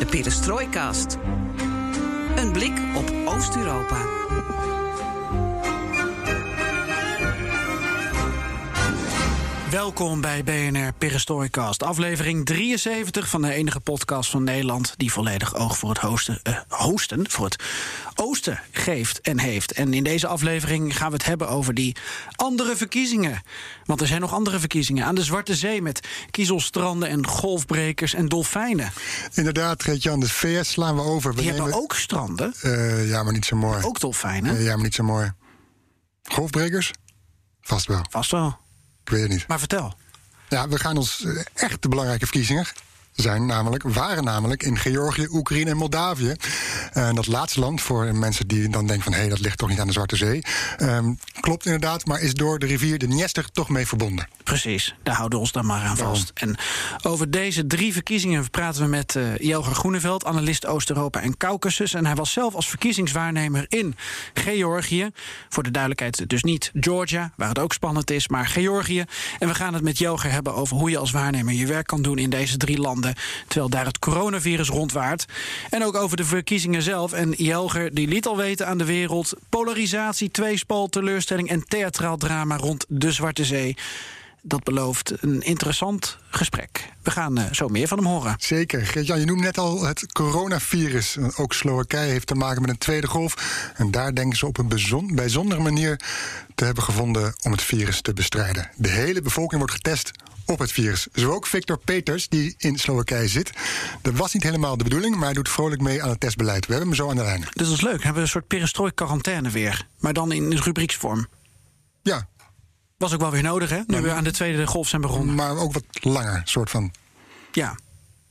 De Perestrooikast. Een blik op Oost-Europa. Welkom bij BNR Perestroikast, aflevering 73 van de enige podcast van Nederland die volledig oog voor het hosten, eh, hosten, voor het oosten geeft en heeft. En in deze aflevering gaan we het hebben over die andere verkiezingen. Want er zijn nog andere verkiezingen aan de Zwarte Zee met kiezelstranden en golfbrekers en dolfijnen. Inderdaad, Geert-Jan, de VS slaan we over. We Die hebben ook stranden, Eh, ja, maar niet zo mooi. ook dolfijnen. Eh, ja, maar niet zo mooi. Golfbrekers? Vast wel. Vast wel. Ik weet het niet. Maar vertel. Ja, we gaan ons eh, echt de belangrijke verkiezingen zijn namelijk, waren namelijk in Georgië, Oekraïne en Moldavië. En dat laatste land, voor mensen die dan denken van... hé, dat ligt toch niet aan de Zwarte Zee. Ehm, klopt inderdaad, maar is door de rivier de Dniester toch mee verbonden. Precies, daar houden we ons dan maar aan vast. En over deze drie verkiezingen praten we met eh Jelger Groeneveld, analist Oost-Europa en Caucasus. En hij was zelf als verkiezingswaarnemer in Georgië. Voor de duidelijkheid, dus niet Georgia, waar het ook spannend is, maar Georgië. En we gaan het met Jelger hebben over hoe je als waarnemer je werk kan doen in deze drie landen. Terwijl daar het coronavirus rondwaart. En ook over de verkiezingen zelf. En Jelger die liet al weten aan de wereld: polarisatie, tweespal, teleurstelling en theatraal drama rond de Zwarte Zee. Dat belooft een interessant gesprek. We gaan eh, zo meer van hem horen. Zeker. Geert-Jan, je noemt net al het coronavirus. Ook Slowakije heeft te maken met een tweede golf. En daar denken ze op een bijzondere manier te hebben gevonden om het virus te bestrijden. De hele bevolking wordt getest op het virus. Zo ook Victor Peters, die in Slowakije zit. Dat was niet helemaal de bedoeling, maar hij doet vrolijk mee aan het testbeleid. We hebben hem zo aan de lijn. Dus dat is leuk. Hebben we een soort perestrooi-quarantaine weer. Maar dan in rubrieksvorm. Ja, Was ook wel weer nodig, hè? Nu we aan de tweede golf zijn begonnen. maar ook wat langer, soort van. Ja,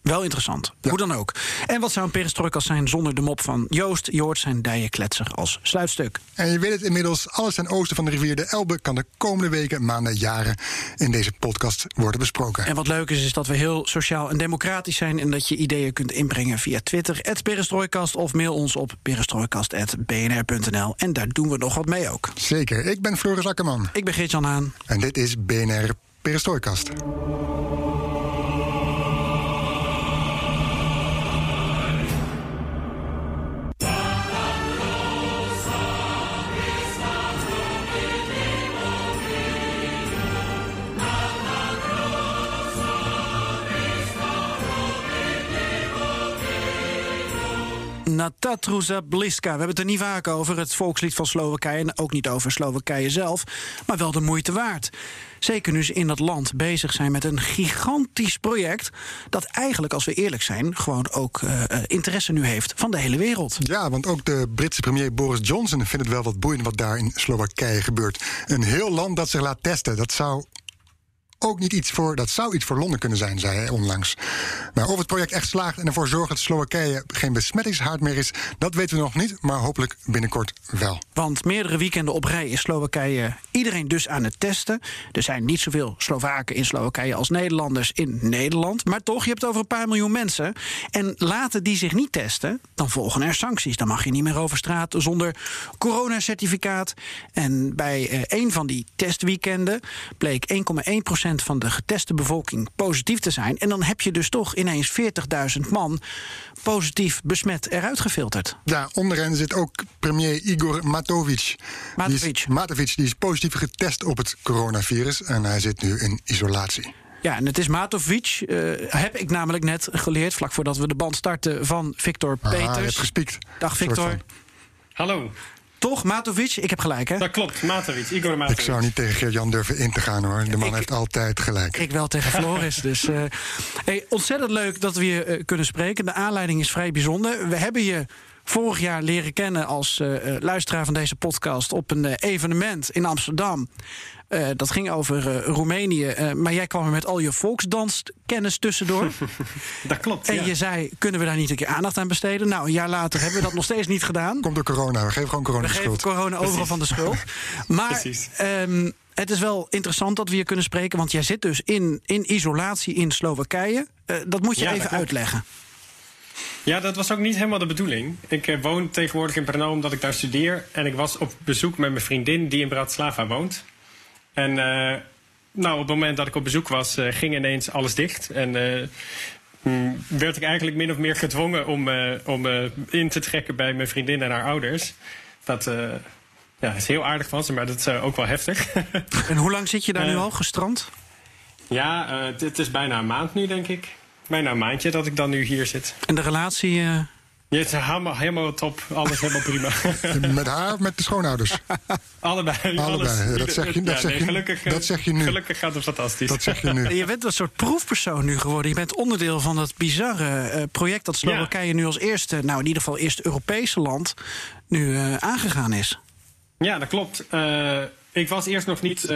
wel interessant. Ja. Hoe dan ook. En wat zou een perestroikas zijn zonder de mop van Joost? Je hoort zijn dijenkletser als sluitstuk. En je weet het inmiddels, alles ten oosten van de rivier de Elbe... kan de komende weken, maanden, jaren in deze podcast worden besproken. En wat leuk is, is dat we heel sociaal en democratisch zijn... en dat je ideeën kunt inbrengen via Twitter, perestrooikast... of mail ons op perestrooikast.bnr.nl. En daar doen we nog wat mee ook. Zeker, ik ben Floris Akkerman. Ik ben Geert-Jan Haan. En dit is BNR Perestrooikast. Natatruza Bliska. We hebben het er niet vaak over, het volkslied van Slowakije... en ook niet over Slowakije zelf, maar wel de moeite waard. Zeker nu ze in dat land bezig zijn met een gigantisch project... dat eigenlijk, als we eerlijk zijn, gewoon ook eh, eh, interesse nu heeft... van de hele wereld. Ja, want ook de Britse premier Boris Johnson vindt het wel wat boeiend wat daar in Slowakije gebeurt. Een heel land dat zich laat testen, dat zou ook niet iets voor, dat zou iets voor Londen kunnen zijn, zei hij onlangs. Nou, of het project echt slaagt en ervoor zorgt dat Slowakije geen besmettingshaard meer is, dat weten we nog niet, maar hopelijk binnenkort wel. Want meerdere weekenden op rij is Slowakije iedereen dus aan het testen. Er zijn niet zoveel Slowaken in Slowakije als Nederlanders in Nederland. Maar toch, je hebt over een paar miljoen mensen. En laten die zich niet testen, dan volgen er sancties. Dan mag je niet meer over straat zonder coronacertificaat. En bij eh, een van die testweekenden bleek 1,1% van de geteste bevolking positief te zijn. En dan heb je dus toch ineens 40.000 man positief besmet eruit gefilterd. Ja, onder hen zit ook premier Igor Matovic. Matovic. Die is, Matovic, die is positief getest op het coronavirus en hij zit nu in isolatie. Ja, en het is Matovic, eh, heb ik namelijk net geleerd... vlak voordat we de band starten van Victor Ah, je Peters. hebt gespiekt. Dag Victor. Hallo, Toch, Matovic? Ik heb gelijk, hè? dat klopt. Matovic, Igor Matovic. Ik zou niet tegen Geert-Jan durven in te gaan hoor. De man Ik- heeft altijd gelijk. Ik wel tegen Floris. dus eh, hey, ontzettend leuk dat we je eh, kunnen spreken. De aanleiding is vrij bijzonder. We hebben je vorig jaar leren kennen als uh, luisteraar van deze podcast op een evenement in Amsterdam. Uh, dat ging over uh, Roemenië. Uh, maar jij kwam er met al je volksdanskennis tussendoor. dat klopt. En ja. je zei: kunnen we daar niet een keer aandacht aan besteden? Nou, een jaar later hebben we dat nog steeds niet gedaan. Komt door corona. We geven gewoon corona we de geven schuld. corona overal van de schuld. Maar um, het is wel interessant dat we hier kunnen spreken. Want jij zit dus in, in isolatie in Slowakije. dat moet je ja, even uitleggen. Ja, dat was ook niet helemaal de bedoeling. Ik uh, woon tegenwoordig in Brno omdat ik daar studeer. En ik was op bezoek met mijn vriendin die in Bratislava woont. En uh, nou, op het moment dat ik op bezoek was, uh, ging ineens alles dicht. En mm, werd ik eigenlijk min of meer gedwongen om, om in te trekken bij mijn vriendin en haar ouders. Dat ja, is heel aardig van ze, maar dat is ook wel heftig. en hoe lang zit je daar nu al gestrand? Ja, het is bijna een maand nu, denk ik. Bijna een maandje dat ik dan nu hier zit. En de relatie? Uh... Ja, het is helemaal, helemaal top. Alles helemaal prima. met haar of met de schoonouders? Allebei. Allebei. Alles, dat zeg je, dat ja, zeg nee, je, gelukkig, dat zeg je nu. Gelukkig gaat het fantastisch. Dat zeg je nu. Je bent een soort proefpersoon nu geworden. Je bent onderdeel van dat bizarre uh, project dat Slowakije ja. nu als eerste, nou in ieder geval eerste Europese land, nu uh, aangegaan is. Ja, dat klopt. Uh, ik was eerst nog niet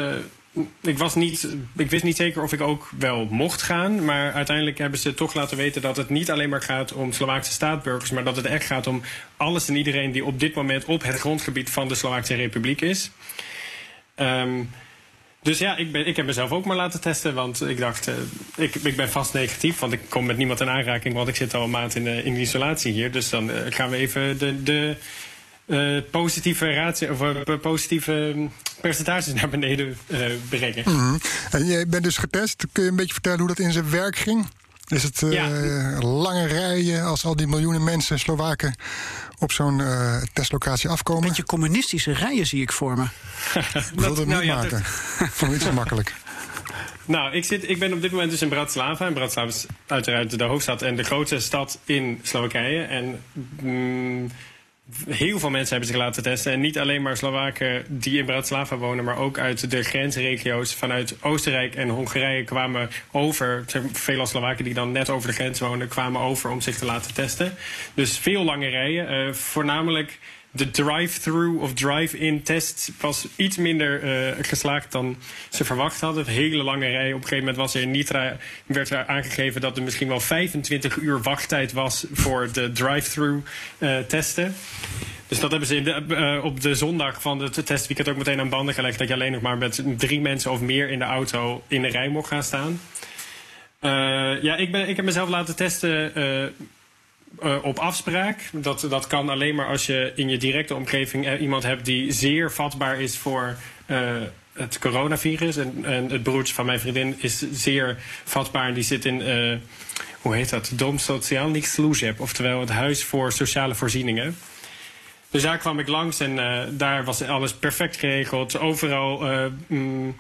ik, was niet, ik wist niet zeker of ik ook wel mocht gaan. Maar uiteindelijk hebben ze toch laten weten dat het niet alleen maar gaat om Slovaakse staatburgers. Maar dat het echt gaat om alles en iedereen die op dit moment op het grondgebied van de Slovaakse Republiek is. Um, dus ja, ik, ben, ik heb mezelf ook maar laten testen. Want ik dacht, uh, ik, ik ben vast negatief. Want ik kom met niemand in aanraking. Want ik zit al een maand in, uh, in isolatie hier. Dus dan uh, gaan we even de. de uh, positieve, ratio, of, uh, positieve percentages naar beneden uh, brengen. Mm -hmm. En jij bent dus getest. Kun je een beetje vertellen hoe dat in zijn werk ging? Is het ja. lange rijen als al die miljoenen mensen, Slowaken, op zo'n testlocatie afkomen? Een beetje communistische rijen zie ik voor me. ik wilde het nou, niet ja, maken. Het niet zo makkelijk. Nou, ik, zit, ik ben op dit moment dus in Bratislava. En Bratislava is uiteraard de hoofdstad en de grootste stad in Slowakije. En mm, heel veel mensen hebben zich laten testen. En niet alleen maar Slowaken die in Bratislava wonen, maar ook uit de grensregio's vanuit Oostenrijk en Hongarije kwamen over. Veel Slowaken die dan net over de grens wonen, kwamen over om zich te laten testen. Dus veel lange rijen. Uh, voornamelijk de drive-through of drive-in test was iets minder uh, geslaagd dan ze verwacht hadden. Hele lange rij. Op een gegeven moment was er in Nitra werd er aangegeven dat er misschien wel 25 uur wachttijd was voor de drive-through uh, testen. Dus dat hebben ze uh, op de zondag van het testweekend ook meteen aan banden gelegd. Dat je alleen nog maar met drie mensen of meer in de auto in de rij mocht gaan staan. ja, ik, ben, ik heb mezelf laten testen uh, op afspraak. Dat, dat kan alleen maar als je in je directe omgeving iemand hebt die zeer vatbaar is voor uh, het coronavirus. En, en, het broertje van mijn vriendin is zeer vatbaar die zit in, hoe heet dat? Dom Socialnik Služeb, oftewel het Huis voor Sociale Voorzieningen. Dus daar kwam ik langs en daar was alles perfect geregeld. Overal. Mm,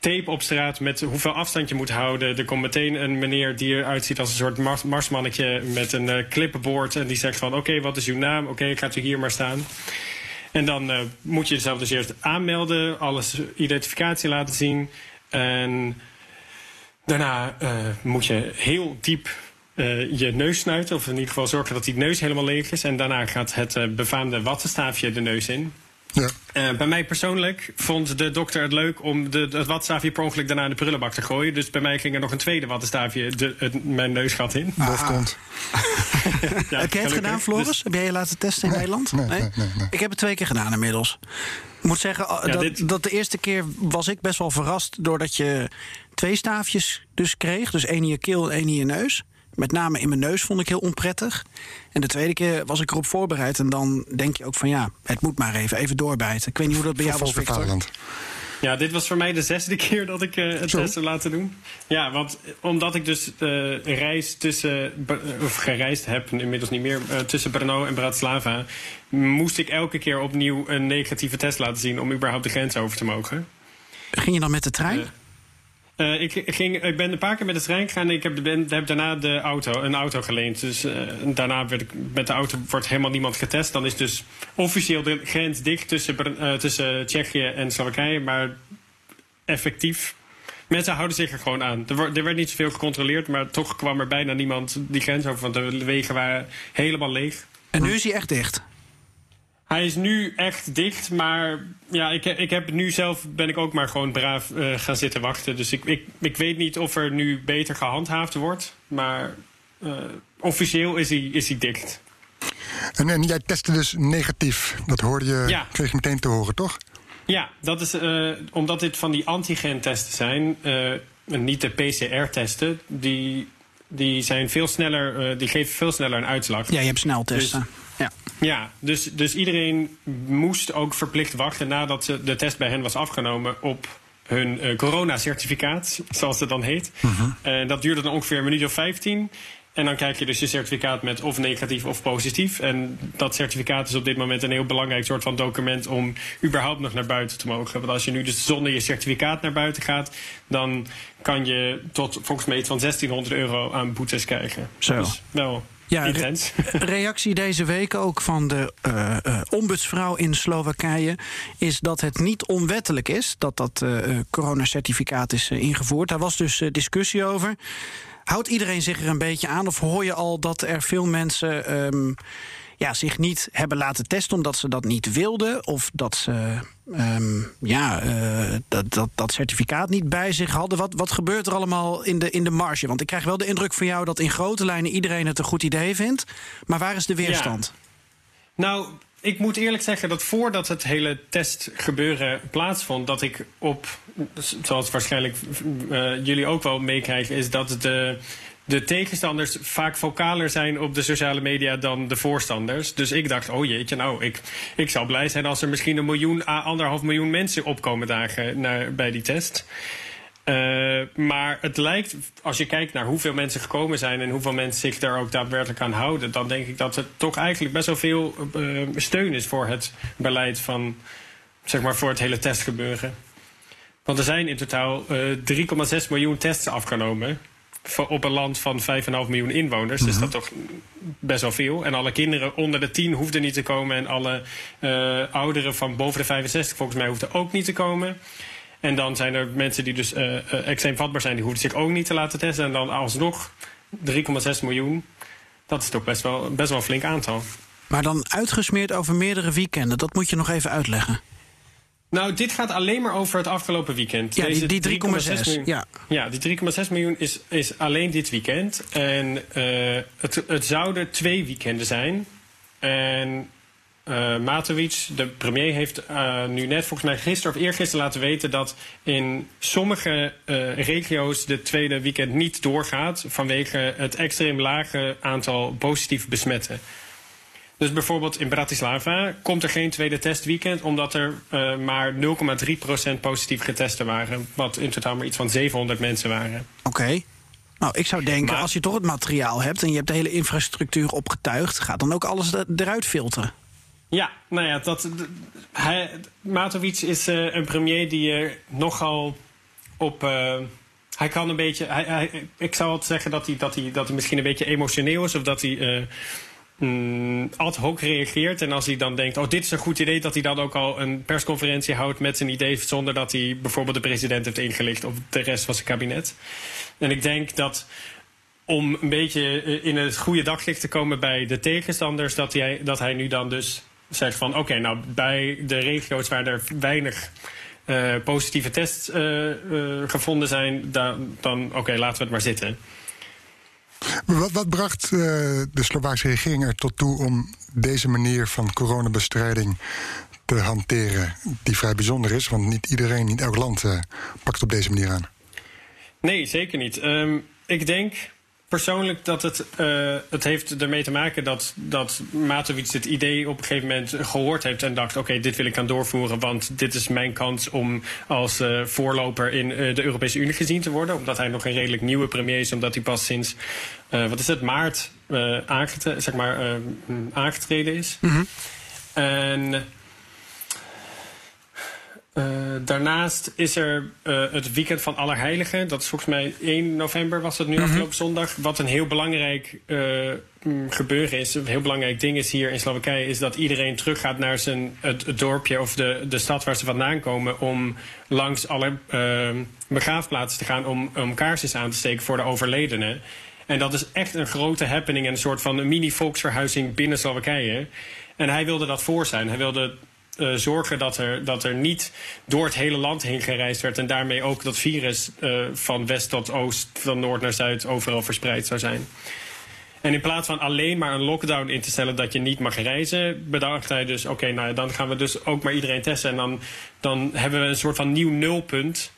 tape op straat met hoeveel afstand je moet houden. Er komt meteen een meneer die eruit ziet als een soort mars marsmannetje met een uh, clipboard. En die zegt van oké, wat is uw naam? Oké, okay, gaat u hier maar staan. En dan uh, moet je jezelf dus eerst aanmelden, alles identificatie laten zien. En daarna uh, moet je heel diep je neus snuiten. Of in ieder geval zorgen dat die neus helemaal leeg is. En daarna gaat het befaamde wattenstaafje de neus in. Ja. Uh, bij mij persoonlijk vond de dokter het leuk om de, het wattenstaafje per ongeluk daarna in de prullenbak te gooien. Dus bij mij ging er nog een tweede wattenstaafje de, het, mijn neusgat in. Bofkont. ja, heb jij het gedaan, Floris? Dus... Heb jij je laten testen in nee, Nederland? Nee, nee? Nee, nee, Ik heb het twee keer gedaan inmiddels. Ik moet zeggen, ja, dat, dit... dat de eerste keer was ik best wel verrast... doordat je twee staafjes dus kreeg. Dus één in je keel en één in je neus. Met name in mijn neus vond ik heel onprettig. En de tweede keer was ik erop voorbereid. En dan denk je ook van ja, het moet maar even, even doorbijten. Ik weet niet hoe dat bij jou was, Victor. Ja, dit was voor mij de zesde keer dat ik uh, het test heb laten doen. Ja, want omdat ik dus uh, reis tussen, of gereisd heb, inmiddels niet meer, uh, tussen Brno en Bratislava, moest ik elke keer opnieuw een negatieve test laten zien om überhaupt de grens over te mogen. Ging je dan met de trein? Uh, ik, ging, ik ben een paar keer met de trein gegaan en ik heb, ben, heb daarna de auto, een auto geleend. Dus uh, daarna werd ik, met de auto wordt helemaal niemand getest. Dan is dus officieel de grens dicht tussen, uh, tussen Tsjechië en Slowakije. Maar effectief, mensen houden zich er gewoon aan. Er, er werd niet zoveel gecontroleerd, maar toch kwam er bijna niemand die grens over. Want de wegen waren helemaal leeg. En nu is hij echt dicht? Hij is nu echt dicht, maar ja, ik, ik heb nu zelf ben ik ook maar gewoon braaf uh, gaan zitten wachten. Dus ik, ik, ik weet niet of er nu beter gehandhaafd wordt, maar uh, officieel is hij, is hij dicht. En, en jij testte dus negatief. Dat hoorde je, ja. kreeg je meteen te horen, toch? Ja, dat is uh, omdat dit van die antigen-testen zijn, niet de PCR-testen, die, die zijn veel sneller, die geven veel sneller een uitslag. Ja, je hebt sneltesten. Dus, ja, ja dus, dus iedereen moest ook verplicht wachten nadat de test bij hen was afgenomen op hun uh, coronacertificaat, zoals het dan heet. En uh dat duurde dan ongeveer een minuut of 15. En dan krijg je dus je certificaat met of negatief of positief. En dat certificaat is op dit moment een heel belangrijk soort van document om überhaupt nog naar buiten te mogen. Want als je nu dus zonder je certificaat naar buiten gaat, dan kan je tot volgens mij iets van 1600 euro aan boetes krijgen. Zo. Dus wel ja, re reactie deze week ook van de uh, uh, ombudsvrouw in Slowakije is dat het niet onwettelijk is dat dat uh, coronacertificaat is ingevoerd. Daar was dus discussie over. Houdt iedereen zich er een beetje aan? Of hoor je al dat er veel mensen um, ja, zich niet hebben laten testen omdat ze dat niet wilden? Of dat ze um, ja, uh, dat, dat, dat certificaat niet bij zich hadden? Wat, wat gebeurt er allemaal in de, in de marge? Want ik krijg wel de indruk van jou dat in grote lijnen iedereen het een goed idee vindt. Maar waar is de weerstand? Ja. Nou, ik moet eerlijk zeggen dat voordat het hele testgebeuren plaatsvond, dat ik op, zoals waarschijnlijk uh, jullie ook wel meekrijgen, is dat de, de tegenstanders vaak vocaler zijn op de sociale media dan de voorstanders. Dus ik dacht, oh jeetje, nou, ik, ik zou blij zijn als er misschien een miljoen à anderhalf miljoen mensen opkomen dagen naar, bij die test. Uh, maar het lijkt, als je kijkt naar hoeveel mensen gekomen zijn en hoeveel mensen zich daar ook daadwerkelijk aan houden, dan denk ik dat er toch eigenlijk best wel veel uh, steun is voor het beleid van, zeg maar, voor het hele testgebeuren. Want er zijn in totaal uh, 3,6 miljoen tests afgenomen op een land van 5,5 miljoen inwoners. Mm -hmm. Dus dat toch best wel veel. En alle kinderen onder de 10 hoefden niet te komen. En alle uh, ouderen van boven de 65 volgens mij hoefden ook niet te komen. En dan zijn er mensen die dus uh, extreem vatbaar zijn, die hoeven zich ook niet te laten testen. En dan alsnog 3,6 miljoen. Dat is toch best wel, best wel een flink aantal. Maar dan uitgesmeerd over meerdere weekenden. Dat moet je nog even uitleggen. Nou, dit gaat alleen maar over het afgelopen weekend. Ja, Deze die, die 3,6 miljoen. Ja, ja die 3,6 miljoen is, is alleen dit weekend. En uh, het, het zouden twee weekenden zijn. En uh, Matovic, de premier, heeft uh, nu net volgens mij gisteren of eergisteren laten weten dat in sommige uh, regio's de tweede weekend niet doorgaat vanwege het extreem lage aantal positief besmetten. Dus bijvoorbeeld in Bratislava komt er geen tweede testweekend, omdat er uh, maar 0,3% positief getesten waren. Wat in totaal maar iets van 700 mensen waren. Oké. Okay. Nou, ik zou denken, maar, als je toch het materiaal hebt en je hebt de hele infrastructuur opgetuigd, gaat dan ook alles eruit filteren. Ja, nou ja, dat, hij, Matovic is uh, een premier die uh, nogal op. Uh, hij kan een beetje. Hij, hij, ik zou altijd zeggen dat hij, dat, hij, dat hij misschien een beetje emotioneel is of dat hij mm, ad hoc reageert. En als hij dan denkt, oh, dit is een goed idee, dat hij dan ook al een persconferentie houdt met zijn idee zonder dat hij bijvoorbeeld de president heeft ingelicht of de rest van zijn kabinet. En ik denk dat om een beetje in het goede daglicht te komen bij de tegenstanders, dat hij, dat hij nu dan dus zegt van oké, nou bij de regio's waar er weinig uh, positieve tests uh, gevonden zijn, dan, dan oké, laten we het maar zitten. Wat, wat bracht de Slovaakse regering er tot toe om deze manier van coronabestrijding te hanteren, die vrij bijzonder is? Want niet iedereen, niet elk land pakt op deze manier aan. Nee, zeker niet. Um, ik denk persoonlijk dat het, uh, het heeft ermee te maken dat, dat Matovic het idee op een gegeven moment gehoord heeft en dacht: oké, okay, dit wil ik gaan doorvoeren, want dit is mijn kans om als uh, voorloper in uh, de Europese Unie gezien te worden. Omdat hij nog een redelijk nieuwe premier is, omdat hij pas sinds, wat is het, maart aangetreden, zeg maar, aangetreden is. Mm -hmm. En uh, daarnaast is er uh, het weekend van Allerheiligen. Dat is volgens mij 1 november was het nu mm -hmm. afgelopen zondag. Wat een heel belangrijk uh, gebeuren is. Een heel belangrijk ding is hier in Slowakije... is dat iedereen teruggaat naar zijn, het, het dorpje of de, de stad waar ze vandaan komen... om langs alle begraafplaatsen te gaan om, om kaarsjes aan te steken voor de overledenen. En dat is echt een grote happening en een soort van een mini-volksverhuizing binnen Slowakije. En hij wilde dat voor zijn. Hij wilde uh, zorgen dat er, dat er niet door het hele land heen gereisd werd. En daarmee ook dat virus uh, van west tot oost, van noord naar zuid, overal verspreid zou zijn. En in plaats van alleen maar een lockdown in te stellen dat je niet mag reizen, bedacht hij dus: oké, nou dan gaan we dus ook maar iedereen testen. En dan, dan hebben we een soort van nieuw nulpunt.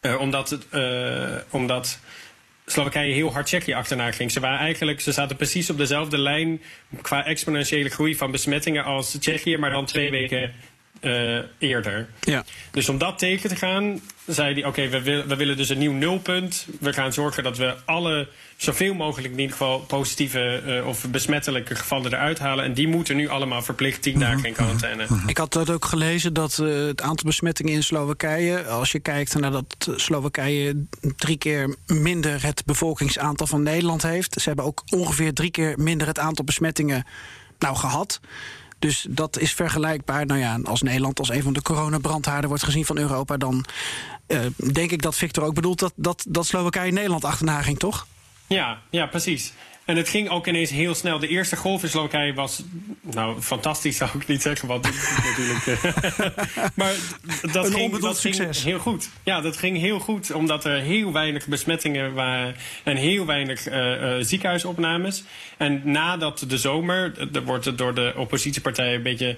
Uh, omdat, het, omdat Slowakije heel hard Tsjechië achterna ging. Ze, waren eigenlijk, ze zaten precies op dezelfde lijn qua exponentiële groei van besmettingen als Tsjechië, maar dan twee weken uh, eerder. Ja. Dus om dat tegen te gaan, zei hij: Oké, we, wil, we willen dus een nieuw nulpunt. We gaan zorgen dat we alle, zoveel mogelijk in ieder geval, positieve uh, of besmettelijke gevallen eruit halen. En die moeten nu allemaal verplicht tien dagen in quarantaine. Ik had dat ook gelezen dat uh, het aantal besmettingen in Slowakije, als je kijkt naar dat Slowakije drie keer minder het bevolkingsaantal van Nederland heeft. Ze hebben ook ongeveer drie keer minder het aantal besmettingen nou gehad. Dus dat is vergelijkbaar. Nou ja, als Nederland als een van de coronabrandhaarden wordt gezien van Europa, dan uh, denk ik dat Victor ook bedoelt dat, dat, dat Slowakije Nederland achterna ging, toch? Ja, ja, precies. En het ging ook ineens heel snel. De eerste golf in Slowakije was, nou, fantastisch zou ik niet zeggen, want natuurlijk. Uh, maar dat, ging, dat ging, heel goed. Ja, dat ging heel goed, omdat er heel weinig besmettingen waren en heel weinig uh, uh, ziekenhuisopnames. En nadat de zomer, er wordt het door de oppositiepartijen een beetje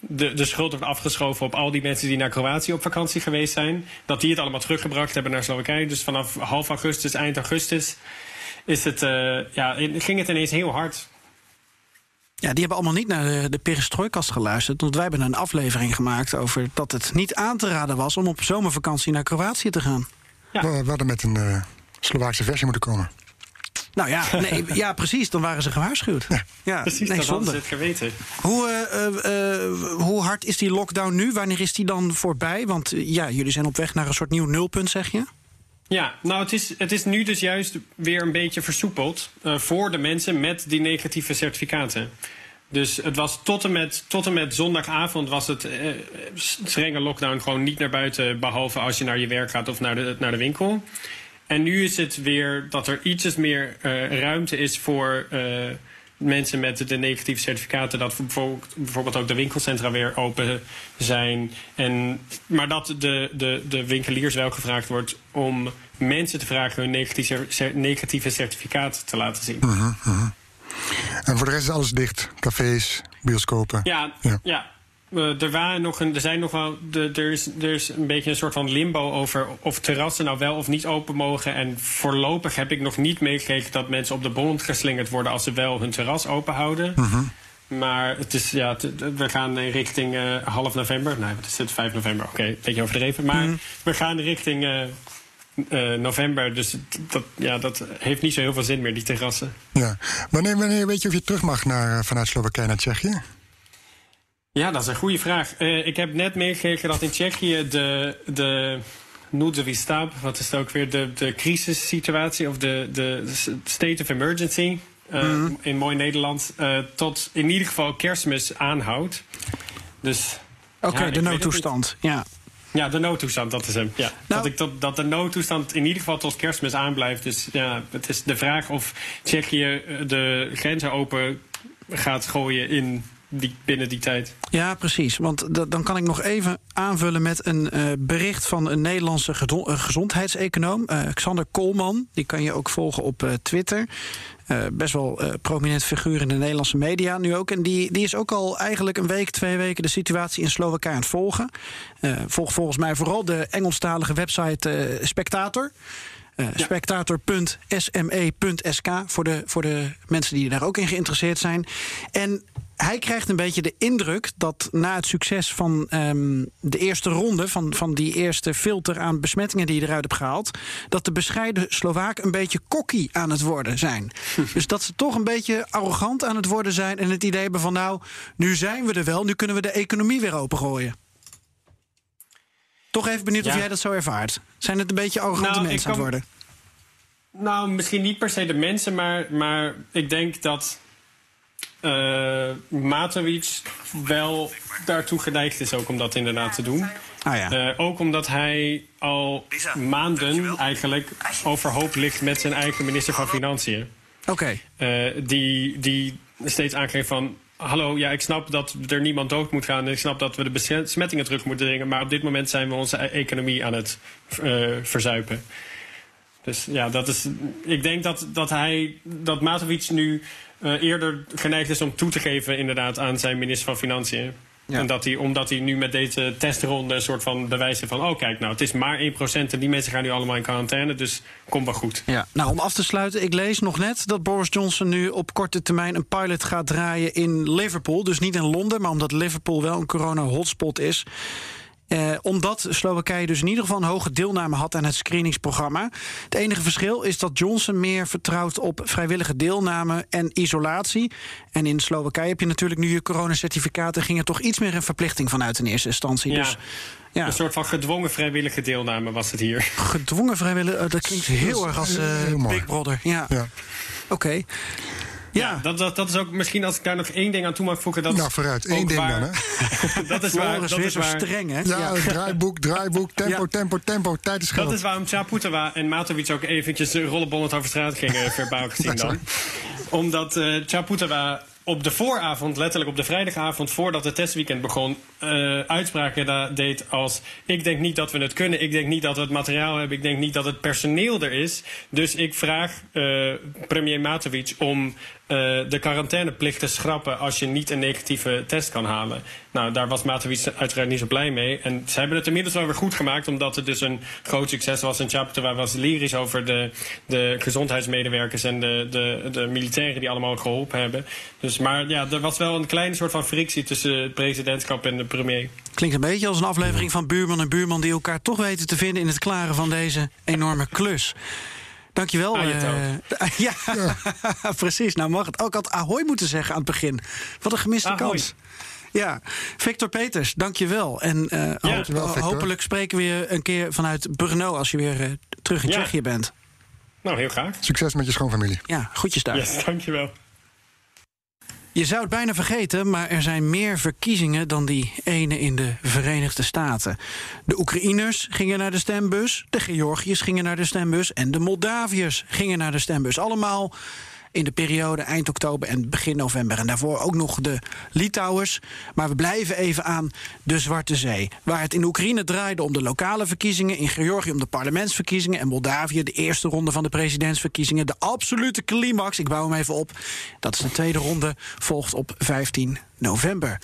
de, de schuld wordt afgeschoven op al die mensen die naar Kroatië op vakantie geweest zijn. Dat die het allemaal teruggebracht hebben naar Slowakije. Dus vanaf half augustus, eind augustus, is het, uh, ja, ging het ineens heel hard. Ja, die hebben allemaal niet naar de, de perestrooikast geluisterd. Want wij hebben een aflevering gemaakt over dat het niet aan te raden was om op zomervakantie naar Kroatië te gaan. Ja. We, we hadden met een uh, Slovaakse versie moeten komen. Nou ja, nee, ja, precies. Dan waren ze gewaarschuwd. Ja, ja precies, nee, dat ze het geweten. Hoe, uh, uh, hoe hard is die lockdown nu? Wanneer is die dan voorbij? Want ja, jullie zijn op weg naar een soort nieuw nulpunt, zeg je? Ja, nou het is, het is nu dus juist weer een beetje versoepeld uh, voor de mensen met die negatieve certificaten. Dus het was tot en met, tot en met zondagavond was het uh, strenge lockdown gewoon niet naar buiten, behalve als je naar je werk gaat of naar de, naar de winkel. En nu is het weer dat er ietsjes meer uh, ruimte is voor mensen met de negatieve certificaten, dat bijvoorbeeld, bijvoorbeeld ook de winkelcentra weer open zijn. En, maar dat de, de, de winkeliers wel gevraagd wordt om mensen te vragen hun negatieve, certificaat te laten zien. Uh -huh, uh -huh. En voor de rest is alles dicht? Cafés, bioscopen? Ja, ja. ja. Uh, er, waren nog een, er zijn nog wel. De, er, is, er is een beetje een soort van limbo over of terrassen nou wel of niet open mogen. En voorlopig heb ik nog niet meegekregen dat mensen op de bond geslingerd worden als ze wel hun terras open houden. -huh. Maar het is, ja, we gaan richting uh, half november. Nee, wat is het? 5 november. Oké, okay, een beetje overdreven. Maar we gaan richting uh, uh, november. Dus dat, ja, dat heeft niet zo heel veel zin meer, die terrassen. Ja. Wanneer, wanneer weet je of je terug mag naar, vanuit Slowakije naar Tsjechië? Ja, dat is een goede vraag. Uh, ik heb net meegekregen dat in Tsjechië de, de noodzavi staat, wat is het ook weer, de, de crisissituatie of de, de state of emergency, uh, mm -hmm. in mooi Nederland, uh, tot in ieder geval kerstmis aanhoudt. Dus. Oké, okay, ja, de noodtoestand, ja. Ja, de noodtoestand, dat is hem. Ja. Nou, dat, ik tot, dat de noodtoestand in ieder geval tot kerstmis aanblijft. Dus ja, het is de vraag of Tsjechië de grenzen open gaat gooien in die, binnen die tijd. Ja, precies. Want dan kan ik nog even aanvullen met een uh, bericht van een Nederlandse gezondheidseconoom, uh, Xander Koolman. Die kan je ook volgen op uh, Twitter. Best wel prominent figuur in de Nederlandse media nu ook. En die, die is ook al eigenlijk een week, twee weken de situatie in Slowakije aan het volgen. volg volgens mij vooral de Engelstalige website Spectator. Uh, ja. Spectator.sme.sk voor de, voor de mensen die daar ook in geïnteresseerd zijn. En hij krijgt een beetje de indruk dat na het succes van um, de eerste ronde, van, van die eerste filter aan besmettingen die je eruit hebt gehaald, dat de bescheiden Slovaak een beetje kokkie aan het worden zijn. dus dat ze toch een beetje arrogant aan het worden zijn en het idee hebben van nou, nu zijn we er wel, nu kunnen we de economie weer opengooien. Toch even benieuwd ja. of jij dat zo ervaart. Zijn het een beetje arrogante nou, mensen aan het worden? Nou, misschien niet per se de mensen, maar, maar ik denk dat uh, Matovic wel daartoe geneigd is ook om dat inderdaad te doen. Ah, ja. Uh, ook omdat hij al maanden eigenlijk overhoop ligt met zijn eigen minister van Financiën. Oké. Okay. Uh, die, die steeds aangeeft van... Hallo, ja, ik snap dat er niemand dood moet gaan. En ik snap dat we de besmettingen terug moeten dringen. Maar op dit moment zijn we onze economie aan het verzuipen. Dus ja, dat is. Ik denk dat, dat hij. dat Matovic nu uh, eerder geneigd is om toe te geven, inderdaad, aan zijn minister van Financiën. Ja. En dat hij, omdat hij nu met deze testronde een soort van bewijs heeft van... oh kijk, nou, het is maar 1% en die mensen gaan nu allemaal in quarantaine... dus komt wel goed. Ja. Nou, om af te sluiten, ik lees nog net dat Boris Johnson nu op korte termijn... een pilot gaat draaien in Liverpool. Dus niet in Londen, maar omdat Liverpool wel een corona-hotspot is... Eh, omdat Slowakije dus in ieder geval een hoge deelname had aan het screeningsprogramma. Het enige verschil is dat Johnson meer vertrouwt op vrijwillige deelname en isolatie. En in Slowakije heb je natuurlijk nu je coronacertificaten... ging er toch iets meer een verplichting vanuit in eerste instantie. Ja. Dus, ja. Een soort van gedwongen vrijwillige deelname was het hier. Gedwongen vrijwillige, uh, dat klinkt heel erg als uh, Big Brother. Ja. ja. Oké. Okay. Ja, dat, dat, dat is ook misschien als ik daar nog één ding aan toe mag voegen. Dat nou, vooruit, één ding waar, dan, hè? dat is waar. Dat is waar. streng, hè? Ja, ja. draaiboek, draaiboek, tempo, ja. tempo, tempo, tijd is geld. Dat is waarom Chaputova en Matovic ook eventjes rollenbollend over straat gingen, verbaal gezien dan. Omdat uh, Chaputova op de vooravond, letterlijk op de vrijdagavond voordat het testweekend begon, uh, uitspraken deed als: Ik denk niet dat we het kunnen, ik denk niet dat we het materiaal hebben, ik denk niet dat het personeel er is. Dus ik vraag uh, premier Matovic om de quarantaineplicht te schrappen als je niet een negatieve test kan halen. Nou, daar was Matovic uiteraard niet zo blij mee. En ze hebben het inmiddels wel weer goed gemaakt, omdat het dus een groot succes was. En Chapter was lyrisch over de, de gezondheidsmedewerkers en de, de, de militairen die allemaal geholpen hebben. Dus, maar ja, er was wel een kleine soort van frictie tussen het presidentschap en de premier. Klinkt een beetje als een aflevering van Buurman en Buurman die elkaar toch weten te vinden in het klaren van deze enorme klus. Dankjewel. Uh, ja, ja. precies. Nou mag het ook had Ahoy moeten zeggen aan het begin. Wat een gemiste Ahoy. kans. Ja, Victor Peters, dankjewel. En uh, Ja. hoop- Dankjewel, Victor. hopelijk spreken we je een keer vanuit Brno als je weer eh, terug in Ja. Tsjechië bent. Nou, heel graag. Succes met je schoonfamilie. Ja, groetjes daar. Yes, dankjewel. Je zou het bijna vergeten, maar er zijn meer verkiezingen dan die ene in de Verenigde Staten. De Oekraïners gingen naar de stembus, de Georgiërs gingen naar de stembus en de Moldaviërs gingen naar de stembus. Allemaal in de periode eind oktober en begin november. En daarvoor ook nog de Litouwers. Maar we blijven even aan de Zwarte Zee. Waar het in Oekraïne draaide om de lokale verkiezingen, in Georgië om de parlementsverkiezingen en Moldavië de eerste ronde van de presidentsverkiezingen. De absolute climax, ik bouw hem even op. Dat is de tweede ronde, volgt op 15 november.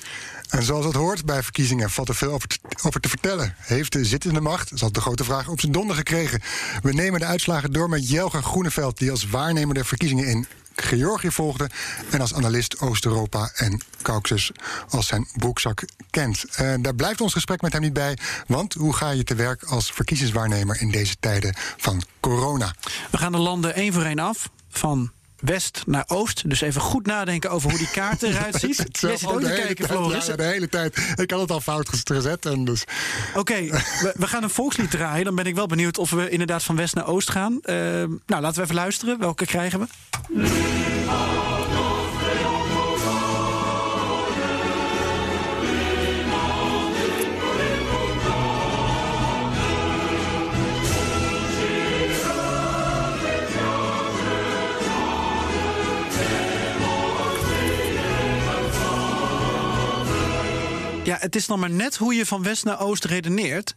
En zoals het hoort bij verkiezingen valt er veel over te, over te vertellen. Heeft de zittende macht, dat is de grote vraag, op zijn donder gekregen? We nemen de uitslagen door met Jelger Groeneveld... die als waarnemer de verkiezingen in Georgië volgde... en als analist Oost-Europa en Caucasus als zijn broekzak kent. Eh, daar blijft ons gesprek met hem niet bij... want hoe ga je te werk als verkiezingswaarnemer... in deze tijden van corona? We gaan de landen één voor één af. Van west naar oost. Dus even goed nadenken over hoe die kaart eruit ziet. Jij zit ook de te hele kijken, Floris. de hele tijd. Ik had het al fout gezet. En dus Oké, we, we gaan een volkslied draaien. Dan ben ik wel benieuwd of we inderdaad van west naar oost gaan. Eh, nou, laten we even luisteren. Welke krijgen we? Ja, het is dan maar net hoe je van west naar oost redeneert.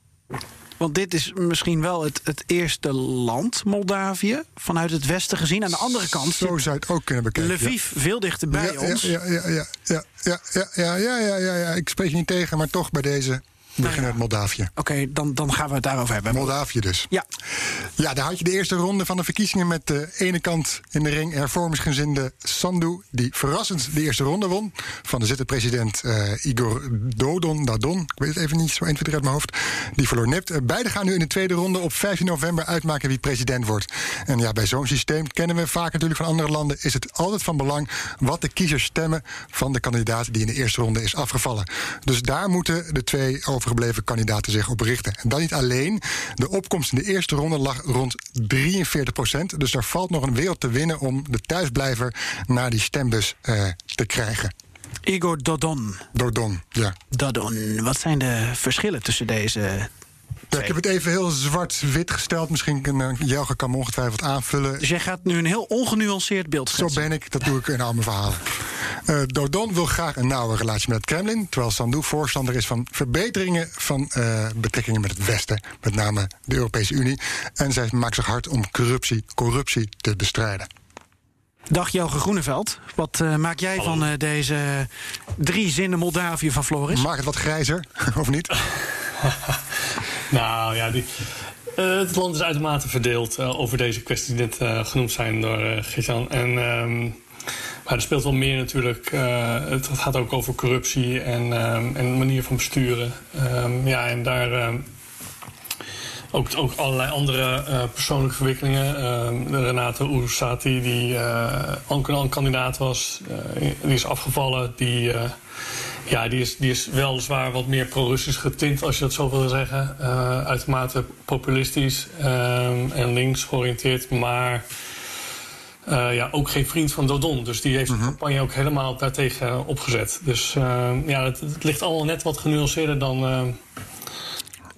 Want dit is misschien wel het, het eerste land, Moldavië, vanuit het westen gezien. Aan de andere kant zo zou je het ook kunnen bekijken. Lviv veel dichter bij ja, ons. Ja, ja, ja, ja, ja, ja, ja, ja, ja, ja, ja. Ik spreek je niet tegen, maar toch bij deze beginnen met Moldavië. Oké, dan, dan gaan we het daarover hebben. Moldavië dus. Ja, Ja, daar had je de eerste ronde van de verkiezingen met de ene kant in de ring hervormingsgezinde Sandu, die verrassend de eerste ronde won. Van de zittende president eh, Igor Dodon, Dadon, ik weet het even niet zo 1, 2, 3 uit mijn hoofd, die verloor nipt. Eh, beide gaan nu in de tweede ronde op 15 november uitmaken wie president wordt. En ja, bij zo'n systeem kennen we vaak natuurlijk van andere landen, is het altijd van belang wat de kiezers stemmen van de kandidaat die in de eerste ronde is afgevallen. Dus daar moeten de twee overige overgebleven kandidaten zich op richten. En dan niet alleen. De opkomst in de eerste ronde lag rond 43 procent. Dus er valt nog een wereld te winnen om de thuisblijver naar die stembus uh, te krijgen. Igor Dodon. Dodon, ja. Dodon. Wat zijn de verschillen tussen deze ja, ik heb het even heel zwart-wit gesteld. Misschien kan uh, Jelge kan me ongetwijfeld aanvullen. Dus jij gaat nu een heel ongenuanceerd beeld schetsen? Zo ben ik, dat doe ik in al mijn verhalen. Uh, Dodon wil graag een nauwe relatie met het Kremlin... terwijl Sandu voorstander is van verbeteringen van uh, betrekkingen met het Westen... met name de Europese Unie. En zij maakt zich hard om corruptie, corruptie te bestrijden. Dag Jelge Groeneveld. Wat uh, maak jij Hallo. van uh, deze drie zinnen Moldavië van Floris? Maak het wat grijzer, of niet? nou ja, die, uh, het land is uitermate verdeeld over deze kwesties die net genoemd zijn door uh, Gert-Jan. En, um, maar er speelt wel meer natuurlijk. het gaat ook over corruptie en, um, en manier van besturen. Um, ja, en daar ook, ook allerlei andere uh, persoonlijke verwikkelingen. Uh, Renate die uh, ook een kandidaat was, die is afgevallen. Die, ja, die, is, die is weliswaar wat meer pro-Russisch getint, als je dat zo wil zeggen. uitermate populistisch ehm, en links georiënteerd, maar... ja, ook geen vriend van Dodon. Dus die heeft de mhm. campagne ook helemaal daartegen opgezet. Dus ja, het, het, ligt allemaal net wat genuanceerder dan,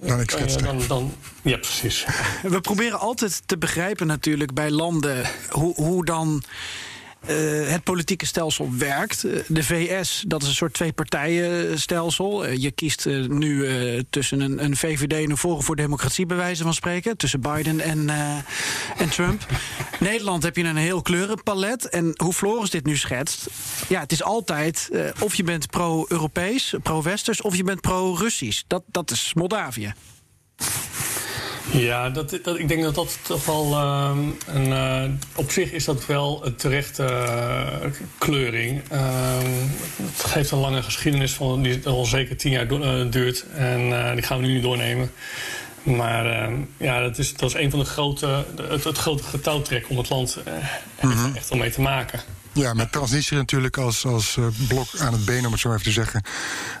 dan ik schetste. Dan, dan, ja, precies. We proberen altijd te begrijpen natuurlijk bij landen hoe, hoe dan uh, het politieke stelsel werkt. Eh, de VS, dat is een soort twee-partijen-stelsel. Uh, je kiest nu tussen een, een, VVD en een Forum voor Democratie, bij wijze van spreken. Tussen Biden en, en Trump. Nederland heb je een heel kleurenpalet. En hoe Floris dit nu schetst. Ja, het is altijd of je bent pro-Europees, pro-Westers, of je bent pro-Russisch. Dat, dat is Moldavië. Ja, dat, dat, ik denk dat dat toch wel uh, een. Uh, op zich is dat wel een terechte uh, kleuring. Ehm, het geeft een lange geschiedenis van, die al zeker tien jaar eh, duurt. En die gaan we nu niet doornemen. Maar ehm, ja, dat is, dat is een van de grote. Het, het grote getouwtrek om het land mm echt, om mee te maken. Ja, met Transnistrië natuurlijk als, als uh, blok aan het been, om het zo even te zeggen.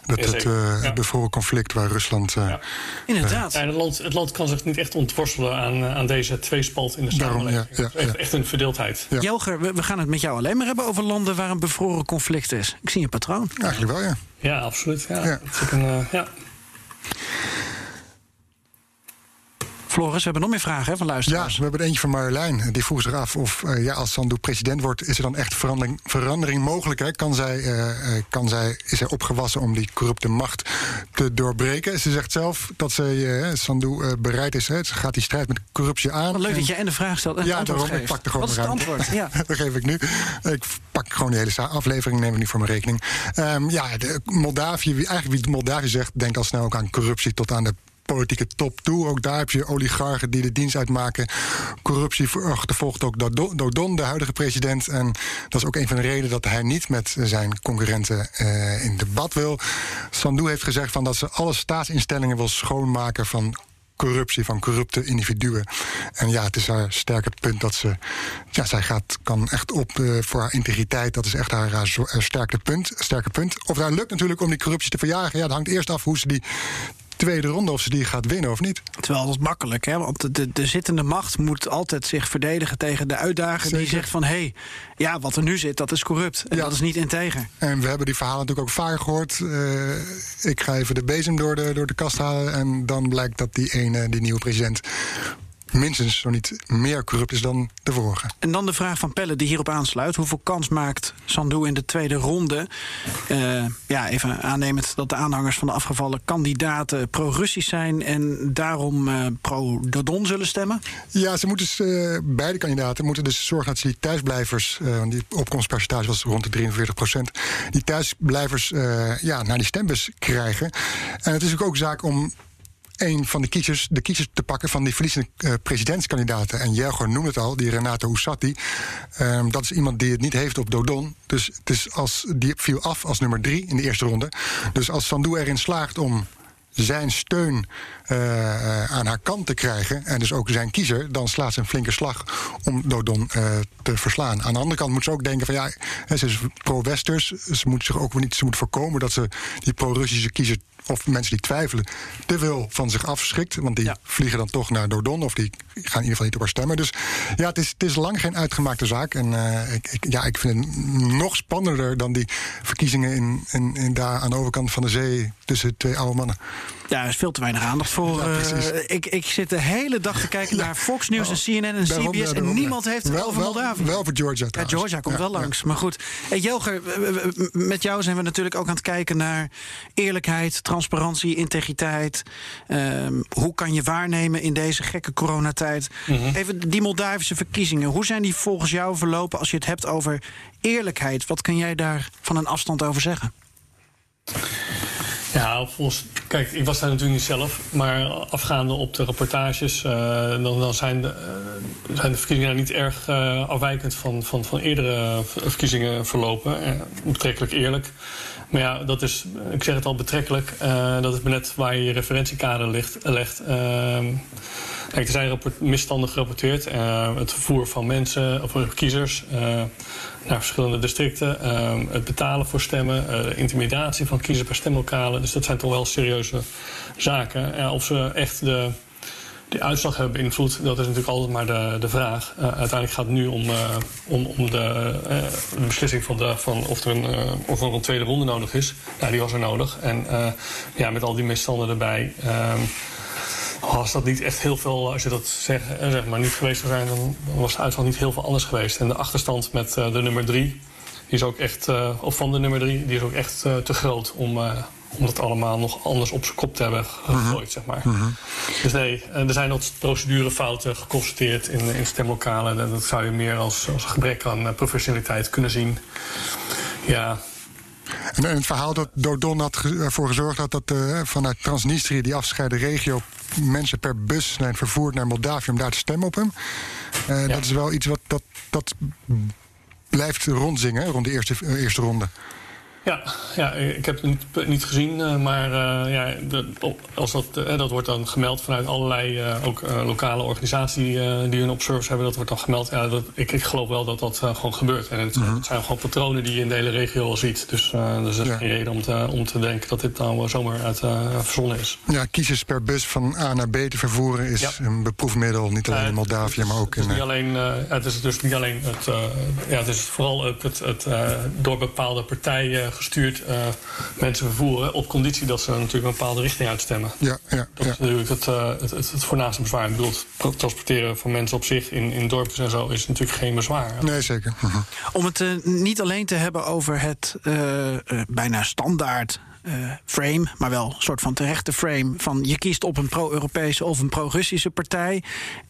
Dat ja, het uh, ja. bevroren conflict waar Rusland. Uh, ja. Inderdaad. het, land, het land kan zich niet echt ontworstelen aan, aan deze tweespalt in de samenleving. Daarom, echt, echt, een verdeeldheid. Jelger, we, we, gaan het met jou alleen maar hebben over landen waar een bevroren conflict is. Ik zie een patroon. Eigenlijk wel, ja. Ja, absoluut. Ja. Dat is een, ja. Floris, we hebben nog meer vragen hè, van luisteraars. Ja, we hebben er eentje van Marjolein. Die vroeg zich af of uh, ja, als Sandu president wordt... is er dan echt verandering, verandering mogelijk? Hè? Kan zij, uh, kan zij, is zij opgewassen om die corrupte macht te doorbreken? Ze zegt zelf dat ze, uh, Sandu bereid is. Hè? Ze gaat die strijd met corruptie aan. leuk dat je en de vraag stelt en ja, daarom, ik pak er gewoon Wat is het antwoord? ja. dat geef ik nu. Ik pak gewoon die hele aflevering, neem ik niet voor mijn rekening. Um, ja, de Moldavië, eigenlijk wie Moldavië zegt... denkt al snel ook aan corruptie tot aan de politieke top toe. Ook daar heb je oligarchen die de dienst uitmaken. Corruptie achtervolgt ook Dodon, de huidige president. En dat is ook een van de redenen dat hij niet met zijn concurrenten uh, in debat wil. Sandu heeft gezegd van dat ze alle staatsinstellingen wil schoonmaken van corruptie van corrupte individuen. En ja, het is haar sterke punt dat ze. Ja, zij gaat, kan echt op uh, voor haar integriteit. Dat is echt haar, haar sterke, punt, sterke punt. Of daar lukt natuurlijk om die corruptie te verjagen. Ja, dat hangt eerst af hoe ze die tweede ronde of ze die gaat winnen of niet. Terwijl dat is makkelijk, hè? want de, de zittende macht moet altijd zich verdedigen tegen de uitdager die zegt van hé, hey, ja, wat er nu zit, dat is corrupt. En dat is niet integer. En we hebben die verhalen natuurlijk ook vaak gehoord. Uh, ik ga even de bezem door de, door de kast halen en dan blijkt dat die ene, die nieuwe president minstens zo niet meer corrupt is dan de vorige. En dan de vraag van Pelle die hierop aansluit. Hoeveel kans maakt Sandu in de tweede ronde? Uh, ja, even aannemend dat de aanhangers van de afgevallen kandidaten pro-Russisch zijn en daarom uh, pro-Dodon zullen stemmen? Ja, ze moeten uh, beide kandidaten moeten dus zorgen dat ze die thuisblijvers, die opkomstpercentage was rond de 43 procent, die thuisblijvers ja, naar die stembus krijgen. En het is ook zaak om een van de kiezers, de kiezers te pakken van die verliezende uh, presidentskandidaten. En Jelgo noemde het al, die Renato Oussati. Um, dat is iemand die het niet heeft op Dodon. Dus het is als, die viel af als nummer drie in de eerste ronde. Dus als Sandu erin slaagt om zijn steun uh, aan haar kant te krijgen. En dus ook zijn kiezer. Dan slaat ze een flinke slag om Dodon uh, te verslaan. Aan de andere kant moet ze ook denken van ja, ze is pro-Westers. Ze moet zich ook niet ze moet voorkomen dat ze die pro-Russische kiezer of mensen die twijfelen, te veel van zich afschrikt. Want die Ja. vliegen dan toch naar Dodon of die gaan in ieder geval niet op haar stemmen. Dus ja, het is, het is lang geen uitgemaakte zaak. En eh, ik, ik- ja, ik vind het nog spannender dan die verkiezingen in, in, in daar aan de overkant van de zee tussen twee oude mannen. Ja, er is veel te weinig aandacht voor. Ja, eh, ik, ik zit de hele dag te kijken naar Fox News en CNN en Daarom, CBS. ja, en niemand ja. heeft het wel, over wel, Moldavië. Wel voor Georgia Ja, trouwens. Georgia komt wel Ja, langs. Maar goed, hey, Jelger, met jou zijn we natuurlijk ook aan het kijken naar eerlijkheid, transparantie, integriteit. Ehm, hoe kan je waarnemen in deze gekke coronatijd? Mhm. Even die Moldavische verkiezingen. Hoe zijn die volgens jou verlopen als je het hebt over eerlijkheid? Wat kan jij daar van een afstand over zeggen? Ja, volgens, kijk, ik was daar natuurlijk niet zelf, maar afgaande op de reportages, eh, dan, dan zijn, de, eh, zijn de verkiezingen niet erg eh, afwijkend van, van, van eerdere verkiezingen verlopen. Betrekkelijk eerlijk. Maar ja, dat is, ik zeg het al betrekkelijk, dat is maar net waar je je referentiekader ligt, legt. Ehm, Kijk, er zijn misstanden gerapporteerd. Het vervoer van mensen, of kiezers, naar verschillende districten. eh, het betalen voor stemmen. eh, intimidatie van kiezers bij stemlokalen. Dus dat zijn toch wel serieuze zaken. Of ze echt de, de uitslag hebben beïnvloed, dat is natuurlijk altijd maar de, de vraag. Eh, uiteindelijk gaat het nu om, eh, om, om de, beslissing van, de, van of, er een, of er een tweede ronde nodig is. Ja, die was er nodig. En ja, met al die misstanden erbij. ehm, was dat niet echt heel veel, als je dat zeg, eh, zeg maar niet geweest zou zijn, dan was de uitslag niet heel veel anders geweest. En de achterstand met eh, de nummer drie, die is ook echt, eh, of van de nummer drie, die is ook echt eh, te groot om, eh, om dat allemaal nog anders op zijn kop te hebben gegooid, zeg maar. Dus nee, eh, er zijn wat procedurefouten geconstateerd in, in stemlokalen. En dat zou je meer als, als een gebrek aan eh, professionaliteit kunnen zien. Ja, En, en het verhaal dat Dodon had ervoor gezorgd had dat eh, vanuit Transnistrië, die afgescheiden regio, mensen per bus zijn vervoerd naar Moldavië om daar te stemmen op hem. Eh, Dat is wel iets wat dat, dat blijft rondzingen rond de eerste, eerste ronde. Ja, ja, ik heb het niet, niet gezien, eh, maar eh, ja, de- als dat, eh, dat wordt dan gemeld vanuit allerlei ook lokale organisaties eh, die hun observers hebben. Dat wordt dan gemeld. Ja, dat, ik, ik geloof wel dat dat gewoon gebeurt. En het, het zijn gewoon patronen die je in de hele regio al ziet. Dus, dus er is Ja. geen reden om te, om te denken dat dit nou zomaar uit verzonnen is. Ja, kiezers per bus van A naar B te vervoeren is Ja. een beproefmiddel, niet alleen in Moldavië, maar ook het in. is niet eh, alleen, het is dus niet alleen het, ja, het is vooral ook het, het door bepaalde partijen gestuurd eh, mensen vervoeren op conditie dat ze natuurlijk een bepaalde richting uitstemmen. Ja, ja, Dat ja. is natuurlijk het, eh, het, het, het voornaamste bezwaar. Ik bedoel, het transporteren van mensen op zich in, in dorpjes en zo is natuurlijk geen bezwaar. Nee, zeker. Mhm. Om het eh, niet alleen te hebben over het eh, eh, bijna standaard eh, frame, maar wel een soort van terechte frame van je kiest op een pro-Europese of een pro-Russische partij.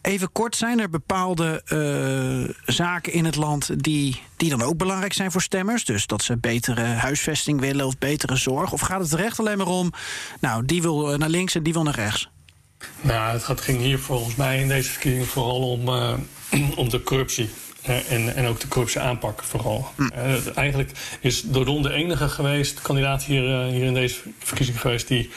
Even kort, zijn er bepaalde eh, zaken in het land die, die dan ook belangrijk zijn voor stemmers? Dus dat ze betere huisvesting willen of betere zorg? Of gaat het er echt alleen maar om, nou, die wil eh, naar links en die wil naar rechts? Nou, het ging hier volgens mij in deze verkiezingen vooral om, om de corruptie. Eh, en, en ook de corruptie aanpak vooral. Eh, eigenlijk is Dodon de enige geweest, kandidaat hier, eh, hier in deze verkiezing geweest... die,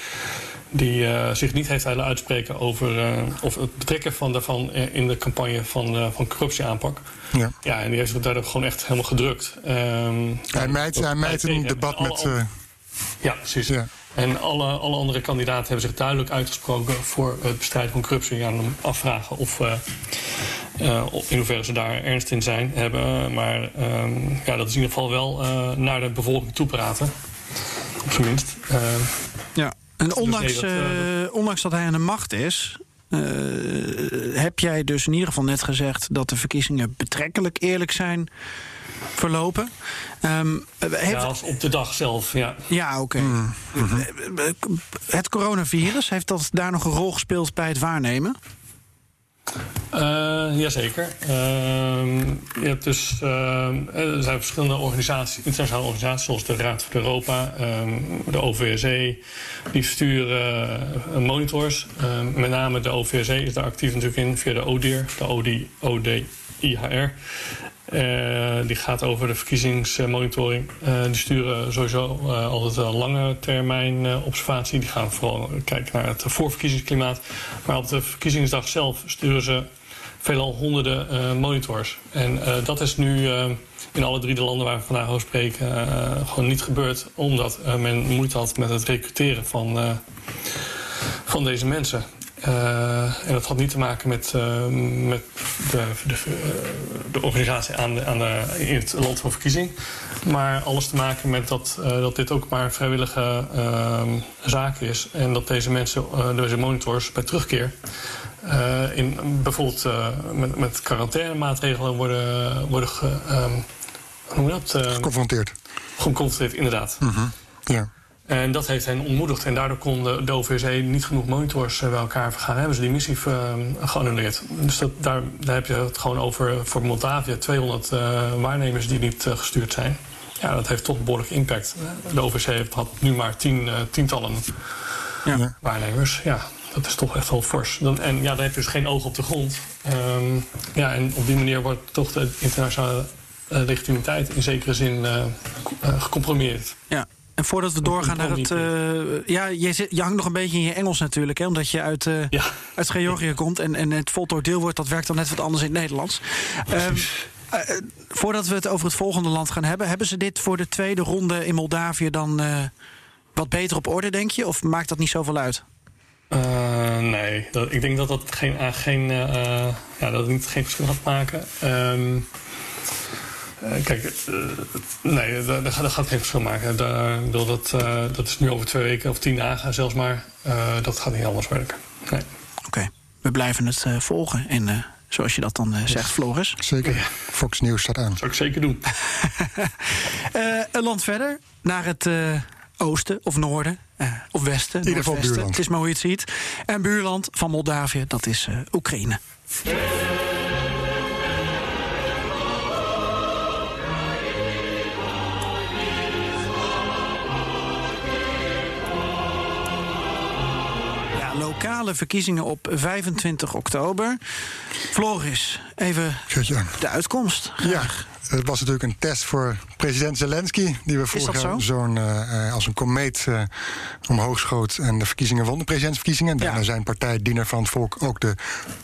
die zich niet heeft willen uitspreken over of het betrekken van daarvan in de campagne van, van corruptieaanpak. Ja. Ja, en die heeft zich daardoor gewoon echt helemaal gedrukt. Ehm, Hij mijt, hij mijt een debat met. ja, precies. Ja. En alle, alle andere kandidaten hebben zich duidelijk uitgesproken voor het bestrijden van corruptie. Ja, dan afvragen of, eh, eh, of in hoeverre ze daar ernst in zijn hebben. Maar ehm, ja, dat is in ieder geval wel eh, naar de bevolking toepraten. Op zijn minst. Ja. En ondanks, nee, dat, ondanks dat hij aan de macht is, heb jij dus in ieder geval net gezegd dat de verkiezingen betrekkelijk eerlijk zijn verlopen. Ehm, heeft, ja, als op de dag zelf, ja. ja, oké. Eh, Het coronavirus, heeft dat daar nog een rol gespeeld bij het waarnemen? Eh, jazeker. Ehm, je hebt dus, ehm, er zijn verschillende organisaties, internationale organisaties zoals de Raad van Europa, ehm, de OVSE, die sturen eh, monitors. Ehm, met name de OVSE is daar actief natuurlijk in via de ODIR, de OD, ODIHR. Eh, die gaat over de verkiezingsmonitoring. Eh, die sturen sowieso eh, altijd een lange termijn observatie. Die gaan vooral kijken naar het voorverkiezingsklimaat. Maar op de verkiezingsdag zelf sturen ze veelal honderden monitors. En dat is nu in alle drie de landen waar we vandaag over spreken gewoon niet gebeurd. Omdat men moeite had met het recruteren van, van deze mensen. Eh, en dat had niet te maken met, eh, met de, de, eh, de organisatie aan de, aan de, in het land van verkiezing. Maar alles te maken met dat, dat dit ook maar een vrijwillige zaak is. En dat deze mensen, deze monitors, bij terugkeer... in, bijvoorbeeld eh, met, met quarantainemaatregelen worden, worden ge, ehm, hoe dat? Geconfronteerd. geconfronteerd, inderdaad. Ja. En dat heeft hen ontmoedigd. En daardoor kon de, OVSE niet genoeg monitors eh, bij elkaar vergaan. Hebben ze die missie eh, geannuleerd. Dus dat, daar, daar heb je het gewoon over voor Moldavia. 200 eh, waarnemers die niet gestuurd zijn. Ja, dat heeft toch behoorlijk impact. De OVSE heeft- had nu maar tien, eh, tientallen Ja. waarnemers. Ja, dat is toch echt wel fors. Dan, en ja, dan heb je dus geen oog op de grond. Ehm, ja, en op die manier wordt toch de internationale legitimiteit in zekere zin gecompromitteerd. Ja. En voordat we doorgaan naar het. eh, ja, je, zit, je hangt nog een beetje in je Engels natuurlijk, hè, omdat je uit, eh, Ja. uit Georgië komt. En, en het voltooid deelwoord, dat werkt dan net wat anders in het Nederlands. Eh, voordat we het over het volgende land gaan hebben, hebben ze dit voor de tweede ronde in Moldavië dan wat beter op orde, denk je? Of maakt dat niet zoveel uit? Nee, dat, ik denk dat dat geen, geen, ja, dat het niet, geen verschil gaat maken. Ehm, eh, kijk, eh, nee, dat, dat gaat, dat gaat geen verschil maken. Daar, bedoel, dat, eh, dat is nu over twee weken of tien dagen zelfs maar. Eh, dat gaat niet anders werken. Nee. Oké, we blijven het eh, volgen. En eh, zoals je dat dan eh, zegt, Floris. Zeker. Fox News staat aan. Zou ik zeker doen. Eh, een land verder, naar het eh, oosten of noorden. eh, of westen. In ieder geval buurland. Het is maar hoe je het ziet. En buurland van Moldavië, dat is eh, Oekraïne. Lokale verkiezingen op 25 oktober. Floris, even de uitkomst. Ja, het was natuurlijk een test voor president Zelensky. Die we vorig jaar zo? zo'n eh, eh, als een komeet eh, omhoog schoot en de verkiezingen won, de presidentsverkiezingen. En daarna Ja. zijn partij Diener van het Volk ook de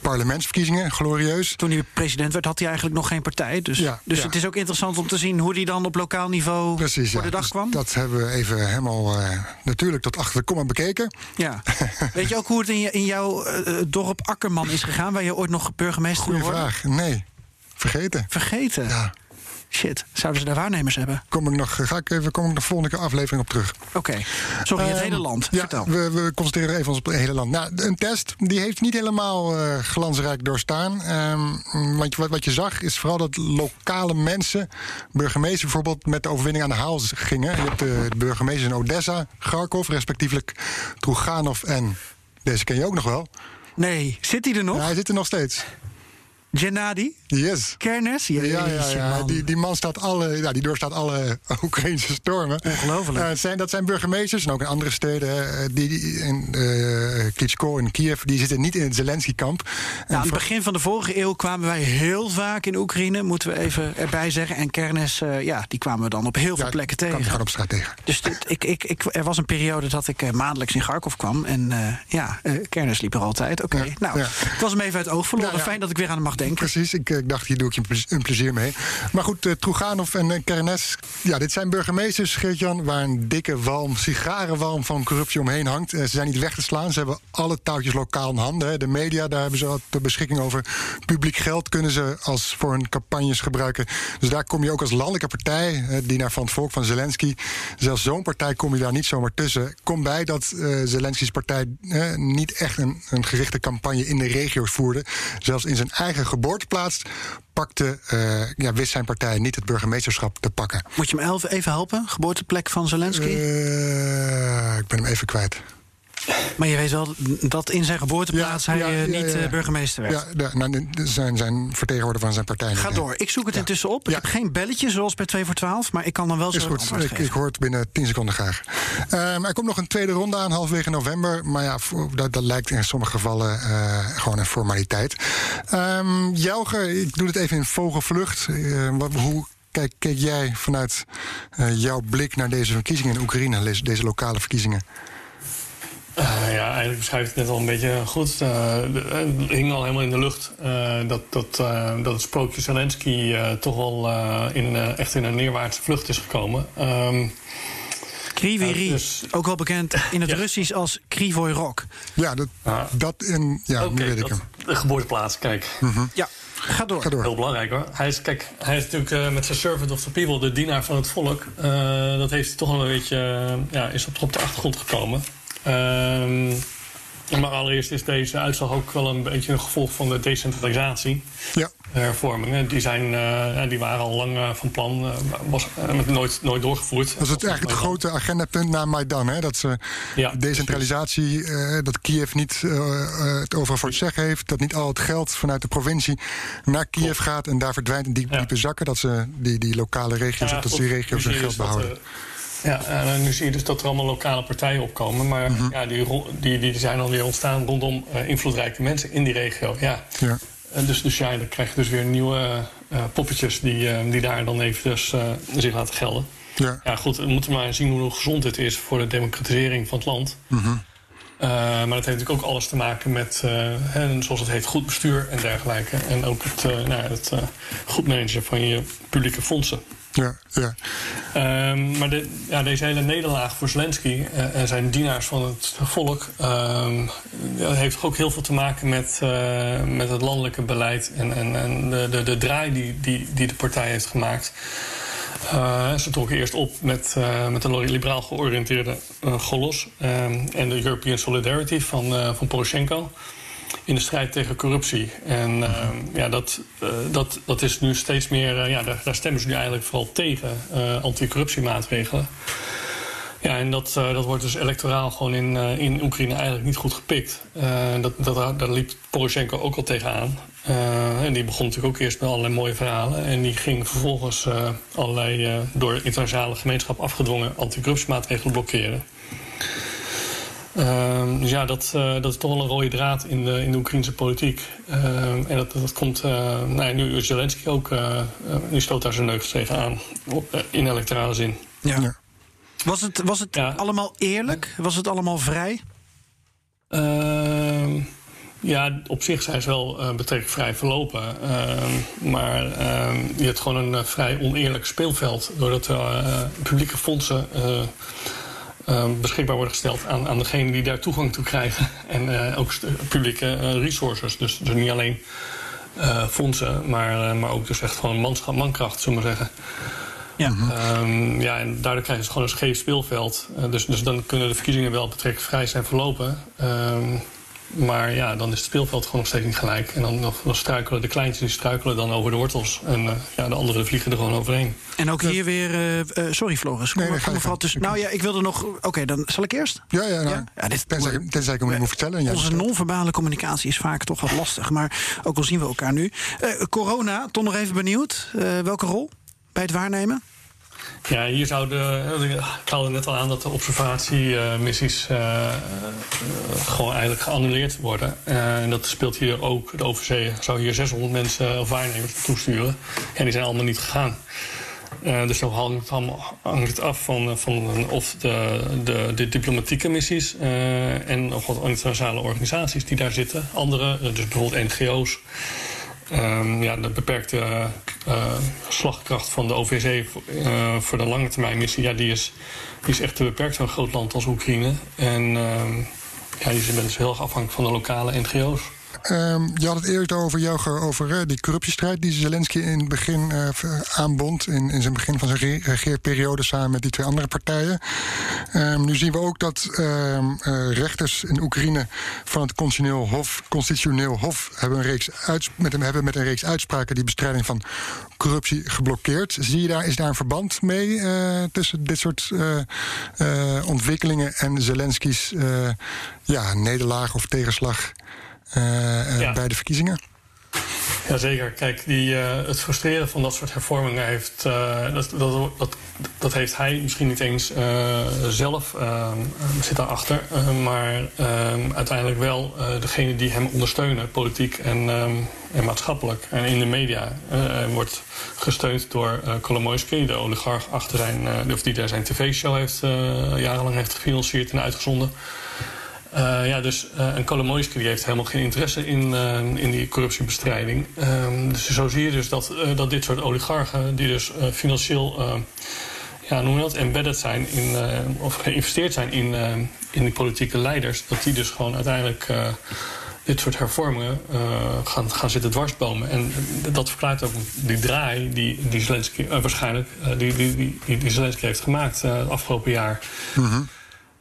parlementsverkiezingen. Glorieus. Toen hij president werd, had hij eigenlijk nog geen partij. Dus, Ja, dus ja. het is ook interessant om te zien hoe hij dan op lokaal niveau Precies, voor de dag Dus kwam. Dat hebben we even helemaal eh, natuurlijk tot achter de komma bekeken. Ja. Weet je ook hoe het in, jouw dorp Akkerman is gegaan, waar je ooit nog burgemeester Goeie vraag. Nee, vergeten. Vergeten. Ja, Shit, zouden ze daar waarnemers hebben? kom ik nog, ga ik even, kom ik de volgende keer aflevering op terug. Oké. Sorry, het Ehm, hele land. Ja, Vertel. we, we concentreren even ons op het hele land. Nou, een test die heeft niet helemaal eh, glansrijk doorstaan. Ehm, want wat, wat je zag is vooral dat lokale mensen, burgemeesters bijvoorbeeld, met de overwinning aan de haal gingen. Je hebt de, de burgemeesters in Odessa, Kharkov, respectievelijk Truganov en deze ken je ook nog wel. Nee, zit hij er nog? Ja, hij zit er nog steeds. Gennady? Yes. Kernes? Ja, ja. Die, die man staat alle, ja, die doorstaat alle Oekraïnse stormen. Ongelooflijk. Eh, zijn, dat zijn burgemeesters, en ook in andere steden. eh, die, die in eh Klitschko in Kiev, die zitten niet in het Zelensky-kamp. En Nou, aan het begin van de vorige eeuw kwamen wij heel vaak in Oekraïne, moeten we even erbij zeggen. En Kernes, ja, die kwamen we dan op heel veel ja, plekken tegen. gewoon op straat tegen. Dus dit, ik, ik, ik, er was een periode dat ik maandelijks in Garkov kwam. En ja, Kernis liep er altijd. Oké, nou, ik was hem even uit het oog verloren. Fijn dat ik weer aan hem mag denken. Precies, ik, ik dacht, hier doe ik je een ple- een plezier mee. Maar goed, uh, Truganov en uh, Kernes, ja, dit zijn burgemeesters, Geert-Jan, waar een dikke walm, sigarenwalm van corruptie omheen hangt. Eh, ze zijn niet weg te slaan, ze hebben alle touwtjes lokaal in handen. Hè. De media, daar hebben ze wat de beschikking over. Publiek geld kunnen ze als voor hun campagnes gebruiken. Dus daar kom je ook als landelijke partij, eh, die naar van het volk van Zelensky. Zelfs zo'n partij kom je daar niet zomaar tussen. Kom bij dat uh, Zelensky's partij eh, niet echt een, een gerichte campagne in de regio's voerde. Zelfs in zijn eigen geboorteplaats pakte, uh, ja, wist zijn partij niet het burgemeesterschap te pakken. Moet je me even helpen? Geboorteplek van Zelensky? Uh, ik ben hem even kwijt. Maar je weet wel dat in zijn geboorteplaats ja, hij ja, ja, niet burgemeester werd. Ja, nou, zijn, zijn vertegenwoordiger van zijn partij. Ga door. Ik zoek het intussen op. Ik heb geen belletje zoals bij 2 voor 12, maar ik kan dan wel zo Is goed. Ik, ik, hoor het binnen 10 seconden graag. Um, er komt nog een tweede ronde aan, halverwege november. Maar ja, dat, dat, lijkt in sommige gevallen uh, gewoon een formaliteit. Um, Jelger, ik doe het even in vogelvlucht. Uh, wat, hoe kijk, keek jij vanuit uh, jouw blik naar deze verkiezingen in Oekraïne, deze lokale verkiezingen? Uh, ja, eigenlijk beschrijft het net al een beetje goed. Uh, het hing al helemaal in de lucht uh, dat, dat, dat het sprookje Zelensky toch wel in, echt in een neerwaartse vlucht is gekomen. Um, Kriviri, dus, ook wel bekend in het ja. Russisch als Krivoy Rok. Ja, dat, dat in. Ja, okay, nu weet ik hem. De geboorteplaats, kijk. Mm -hmm. Ja. Ga door. Ga door. Heel belangrijk hoor. Hij is, kijk, hij is natuurlijk uh, met zijn servant of the people, de dienaar van het volk. Uh, dat heeft hij toch wel een beetje. Uh, ja, is op, op de achtergrond gekomen. Ehm, maar allereerst is deze uitslag ook wel een beetje een gevolg van de decentralisatie. Ja. Hervormingen. Die, zijn, uh, die waren al lang uh, van plan, uh, was nooit, nooit doorgevoerd. Dat is het eigenlijk het grote agendapunt na Maidan. Hè? Dat ze ja, decentralisatie, dat Kiev niet het overal voor het zeggen heeft. Dat niet al het geld vanuit de provincie naar Kiev Klopt. gaat en daar verdwijnt in diepe, ja. diepe zakken. Dat ze die, die lokale regio's, dat die regio's hun geld behouden. Ja, en nu zie je dus dat er allemaal lokale partijen opkomen. Maar mm-hmm. ja, die, die, die zijn alweer ontstaan rondom uh, invloedrijke mensen in die regio. Ja. ja. En dus, dus ja, dan krijg je dus weer nieuwe uh, poppetjes die, uh, die daar dan even dus, zich laten gelden. Ja. ja, goed, we moeten maar zien hoe gezond dit is voor de democratisering van het land. Mm-hmm. maar dat heeft natuurlijk ook alles te maken met, hè, zoals het heet, goed bestuur en dergelijke. En ook het, nou, het goed managen van je publieke fondsen. Ja, ja. Um, maar de, ja, deze hele nederlaag voor Zelensky uh, en zijn dienaars van het volk um, heeft ook heel veel te maken met, uh, met het landelijke beleid en, en, de, de, de draai die, die, die de partij heeft gemaakt. Uh, ze trokken eerst op met, met de liberaal georiënteerde Golos um, en de European Solidarity van, van Poroshenko in de strijd tegen corruptie. En uh, ja, dat, uh, dat, dat is nu steeds meer. Uh, ja, daar, daar, stemmen ze nu eigenlijk vooral tegen anticorruptiemaatregelen. Ja, en dat, dat wordt dus electoraal gewoon in, in Oekraïne eigenlijk niet goed gepikt. dat, dat, daar liep Poroshenko ook al tegenaan. en die begon natuurlijk ook eerst met allerlei mooie verhalen. En die ging vervolgens allerlei door de internationale gemeenschap afgedwongen anticorruptiemaatregelen blokkeren. Uh, dus ja, dat, uh, dat is toch wel een rode draad in de, in de Oekraïnse politiek. Uh, en dat, dat komt, uh, nou ja, nu Zelensky ook, nu stoot daar zijn neus tegenaan, in electorale zin. Ja. ja. Was het, was het ja. allemaal eerlijk? Was het allemaal vrij? Ehm, ja, op zich zijn ze wel betrekkelijk vrij verlopen. Ehm, maar je hebt gewoon een vrij oneerlijk speelveld. Doordat publieke fondsen uh, beschikbaar worden gesteld aan, aan degenen die daar toegang toe krijgen. En uh, ook publieke uh, resources. Dus, dus niet alleen fondsen, maar, maar ook dus echt gewoon manschap, mankracht, zullen we maar zeggen. Ja. Um, ja, en daardoor krijgen ze gewoon een scheef speelveld. dus, dus dan kunnen de verkiezingen wel betrekkelijk vrij zijn verlopen. Um, maar ja, dan is het speelveld gewoon nog steeds niet gelijk. En dan, dan struikelen de kleintjes die struikelen dan over de wortels. En uh, ja, de anderen vliegen er gewoon overheen. En ook hier weer... Uh, uh, sorry Floris. Nee, nee, ga dus, nou ja, ik wilde nog... Oké, okay, dan zal ik eerst? Ja, ja. Nou, ja? dit, tenzij, tenzij ik hem moet vertellen. Ja, onze non-verbale communicatie is vaak toch wat lastig. Maar ook al zien we elkaar nu. corona, toch nog even benieuwd. welke rol bij het waarnemen? Ja, hier zouden. Ik haalde net al aan dat de observatiemissies uh, uh, gewoon eigenlijk geannuleerd worden. Uh, en dat speelt hier ook. De OVC zou hier 600 mensen of waarnemers toesturen. En die zijn allemaal niet gegaan. dus dan hangt het, allemaal, hangt het af van, van of de, de, de diplomatieke missies en of wat internationale organisaties die daar zitten. Andere, dus bijvoorbeeld NGO's. Um, ja, de beperkte uh, slagkracht van de OVC uh, voor de lange termijn missie, ja, die, is, die is echt te beperkt zo'n groot land als Oekraïne. En uh, ja, die zijn dus heel erg afhankelijk van de lokale NGO's. Um, je had het eerder over, jou, over uh, die corruptiestrijd die Zelensky in het begin uh, aanbond. In, in zijn begin van zijn regeerperiode samen met die twee andere partijen. Um, nu zien we ook dat um, uh, rechters in Oekraïne van het constitutioneel hof, constitutioneel hof hebben, een reeks met, hem, hebben met een reeks uitspraken die bestrijding van corruptie geblokkeerd. Zie je daar, is daar een verband mee tussen dit soort ontwikkelingen en Zelensky's ja, nederlaag of tegenslag? Ja. bij de verkiezingen. Jazeker. Kijk, die, uh, het frustreren van dat soort hervormingen heeft, uh, dat, dat, dat, dat, heeft hij misschien niet eens zelf zit daarachter. maar uiteindelijk wel degene die hem ondersteunen, politiek en, en maatschappelijk. En in de media wordt gesteund door uh, Kolomoisky, de oligarch achter zijn, of die daar zijn tv-show heeft jarenlang heeft gefinancierd en uitgezonden. Uh, ja, dus uh, en Kolomoisky die heeft helemaal geen interesse in, uh, in die corruptiebestrijding. Um, dus zo zie je dus dat, dat dit soort oligarchen, die dus financieel ja, noem je embedded zijn in, of geïnvesteerd zijn in, in die politieke leiders, dat die dus gewoon uiteindelijk dit soort hervormingen gaan, gaan zitten dwarsbomen. En dat verklaart ook die draai die, die Zelensky waarschijnlijk die, die, die, die Zelensky heeft gemaakt het afgelopen jaar. -hmm.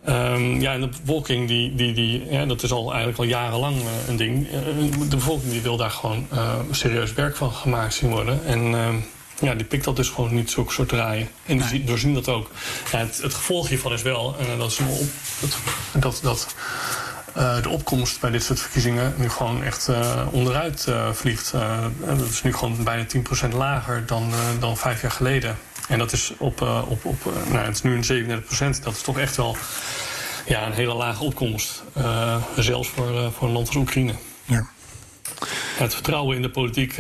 Um, ja, en de bevolking, die, die, die, ja, dat is al eigenlijk al jarenlang uh, een ding. Uh, de bevolking die wil daar gewoon uh, serieus werk van gemaakt zien worden. En ehm, ja, die pikt dat dus gewoon niet, zulke soort draaien. En die nee. doorzien dat ook. Ja, het, het, gevolg hiervan is wel, dat is op, dat, dat, dat de opkomst bij dit soort verkiezingen nu gewoon echt onderuit vliegt. dat is nu gewoon bijna 10% lager dan, dan vijf jaar geleden. En dat is op, uh, op, op uh, nou, het is nu een 37 procent. Dat is toch echt wel ja, een hele lage opkomst. Uh, zelfs voor, voor een land als Oekraïne. Ja. Het vertrouwen in de politiek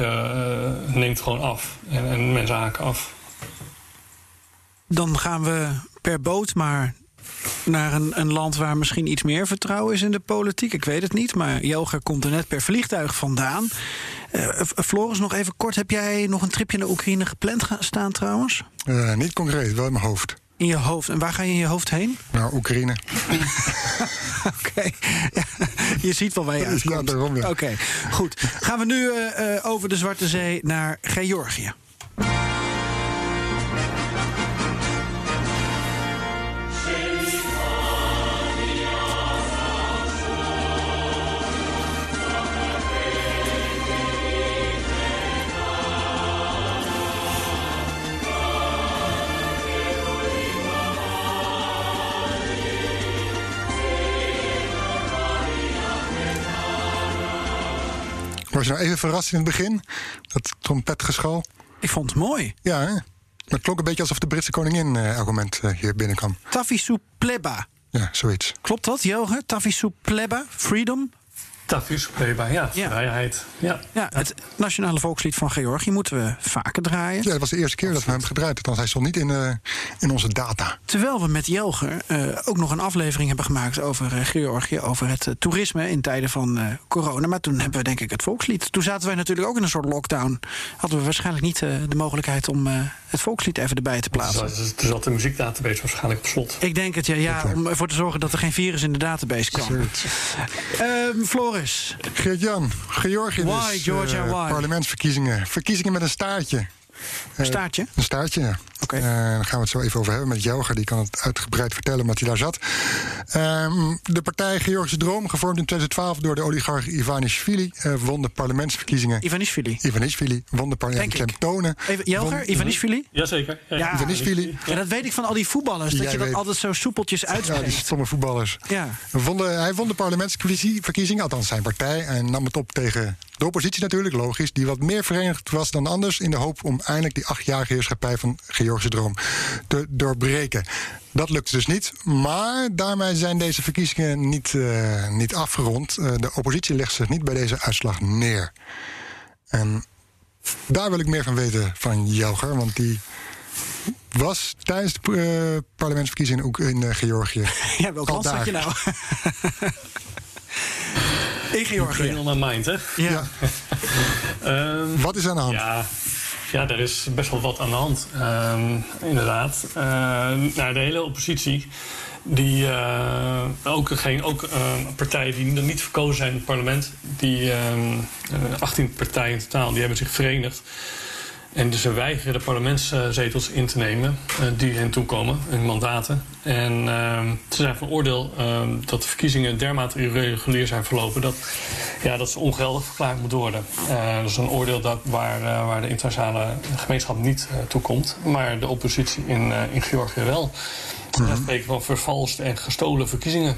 neemt gewoon af. En, en mensen haken af. Dan gaan we per boot maar naar een, een, land waar misschien iets meer vertrouwen is in de politiek. Ik weet het niet, maar Joger komt er net per vliegtuig vandaan. Uh, Floris, nog even kort. Heb jij nog een tripje naar Oekraïne gepland staan trouwens? Uh, niet concreet, wel in mijn hoofd. In je hoofd. En waar ga je in je hoofd heen? Naar Oekraïne. Oké. Ja, je ziet wel waar je uitkomt. Ja, daarom ja. Oké, goed. Gaan we nu uh, over de Zwarte Zee naar Georgië. Was je nou even verrast in het begin? Dat trompetgeschal? Ik vond het mooi. Ja, hè? Maar het klonk een beetje alsof de Britse koningin uh, elk moment uh, hier binnenkwam. Tafisu Pleba. Ja, zoiets. Klopt dat, Joge? Tafisu Pleba? Freedom? Tafus Pleba, ja, ja. Vrijheid. Ja. ja, het nationale volkslied van Georgië moeten we vaker draaien. Ja, dat was de eerste keer dat we hem gedraaid hebben. Hij stond niet in, uh, in onze data. Terwijl we met Jelger uh, ook nog een aflevering hebben gemaakt over uh, Georgië, over het toerisme in tijden van corona. Maar toen hebben we denk ik het volkslied. Toen zaten wij natuurlijk ook in een soort lockdown. Hadden we waarschijnlijk niet de mogelijkheid om het volkslied even erbij te plaatsen. Dus er zat de muziekdatabase waarschijnlijk op slot. Ik denk het, ja, ja om ervoor te zorgen dat er geen virus in de database kwam. Uh, Floris. Geert-Jan, Georgië why, dus, Georgia, uh, why? parlementsverkiezingen. Verkiezingen met een staartje. Een staartje? Een staartje, ja. Oké. Okay. Uh, daar gaan we het zo even over hebben met Joga. Die kan het uitgebreid vertellen omdat hij daar zat. Um, de partij Georgische Droom, gevormd in 2012 door de oligarch Ivanishvili, uh, won de parlementsverkiezingen. Ivanishvili? Ivanishvili won de parlementsverkiezingen. Even, Jelger, Ivanishvili? Jazeker. Ja, ja, Ivanishvili. Ja, dat weet ik van al die voetballers. Dat je dat weet. altijd zo soepeltjes uitspreekt. Ja, die stomme voetballers. Ja. Won de, hij won de parlementsverkiezingen, althans zijn partij. En nam het op tegen de oppositie natuurlijk, logisch. Die wat meer verenigd was dan anders. In de hoop om eindelijk die achtjarige heerschappij van Georgische Droom te doorbreken. Dat lukte dus niet. Maar daarmee zijn deze verkiezingen niet, uh, niet afgerond. Uh, de oppositie legt zich niet bij deze uitslag neer. En daar wil ik meer van weten van Jelger. Want die was tijdens de uh, parlementsverkiezingen ook in Georgië. Ja, welk land zat je nou? in Georgië. in mijn mind, hè? Ja. um, Wat is aan de hand? Ja. Ja, er is best wel wat aan de hand, um, inderdaad. Uh, nou, de hele oppositie, die, uh, ook, geen, ook uh, partijen die niet verkozen zijn in het parlement, die 18 partijen in totaal, die hebben zich verenigd. En dus ze weigeren de parlementszetels in te nemen uh, die hen toekomen, hun mandaten. En uh, ze zijn van oordeel uh, dat de verkiezingen dermate irregulier zijn verlopen dat, ja, dat ze ongeldig verklaard moeten worden. Uh, dat is een oordeel dat, waar, waar de internationale gemeenschap niet toekomt, maar de oppositie in, in Georgië wel. Mm -hmm. spreken van vervalste en gestolen verkiezingen.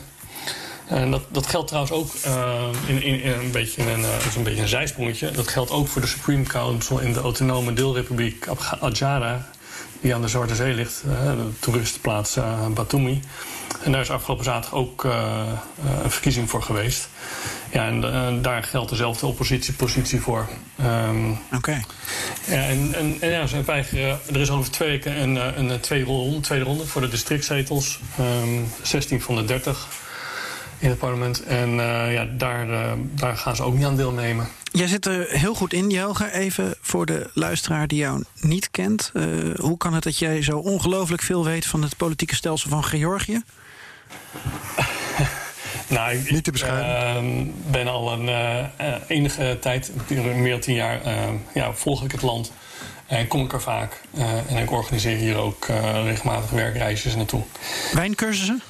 En dat, dat geldt trouwens ook uh, in, in, in, een beetje een, uh, een beetje een zijsprongetje. Dat geldt ook voor de Supreme Council in de autonome deelrepubliek Adjara, die aan de Zwarte Zee ligt, uh, de toeristenplaats Batumi. En daar is afgelopen zaterdag ook een verkiezing voor geweest. Ja, en daar geldt dezelfde oppositiepositie voor. Um, Oké. Okay. Ja, en, en, en, ja, ze weigeren. Er is over twee weken een, een, een tweede, ronde, tweede ronde voor de districtzetels. Um, 16 van de 30. In het parlement. En ja, daar, daar gaan ze ook niet aan deelnemen. Jij zit er heel goed in, Jelger. Even voor de luisteraar die jou niet kent. hoe kan het dat jij zo ongelooflijk veel weet van het politieke stelsel van Georgië? Nou, ik, Niet te beschrijven. Uh, ben al een uh, enige tijd, meer dan tien jaar, uh, ja, volg ik het land. En kom ik er vaak. en ik organiseer hier ook regelmatig werkreisjes naartoe. Wijncursussen?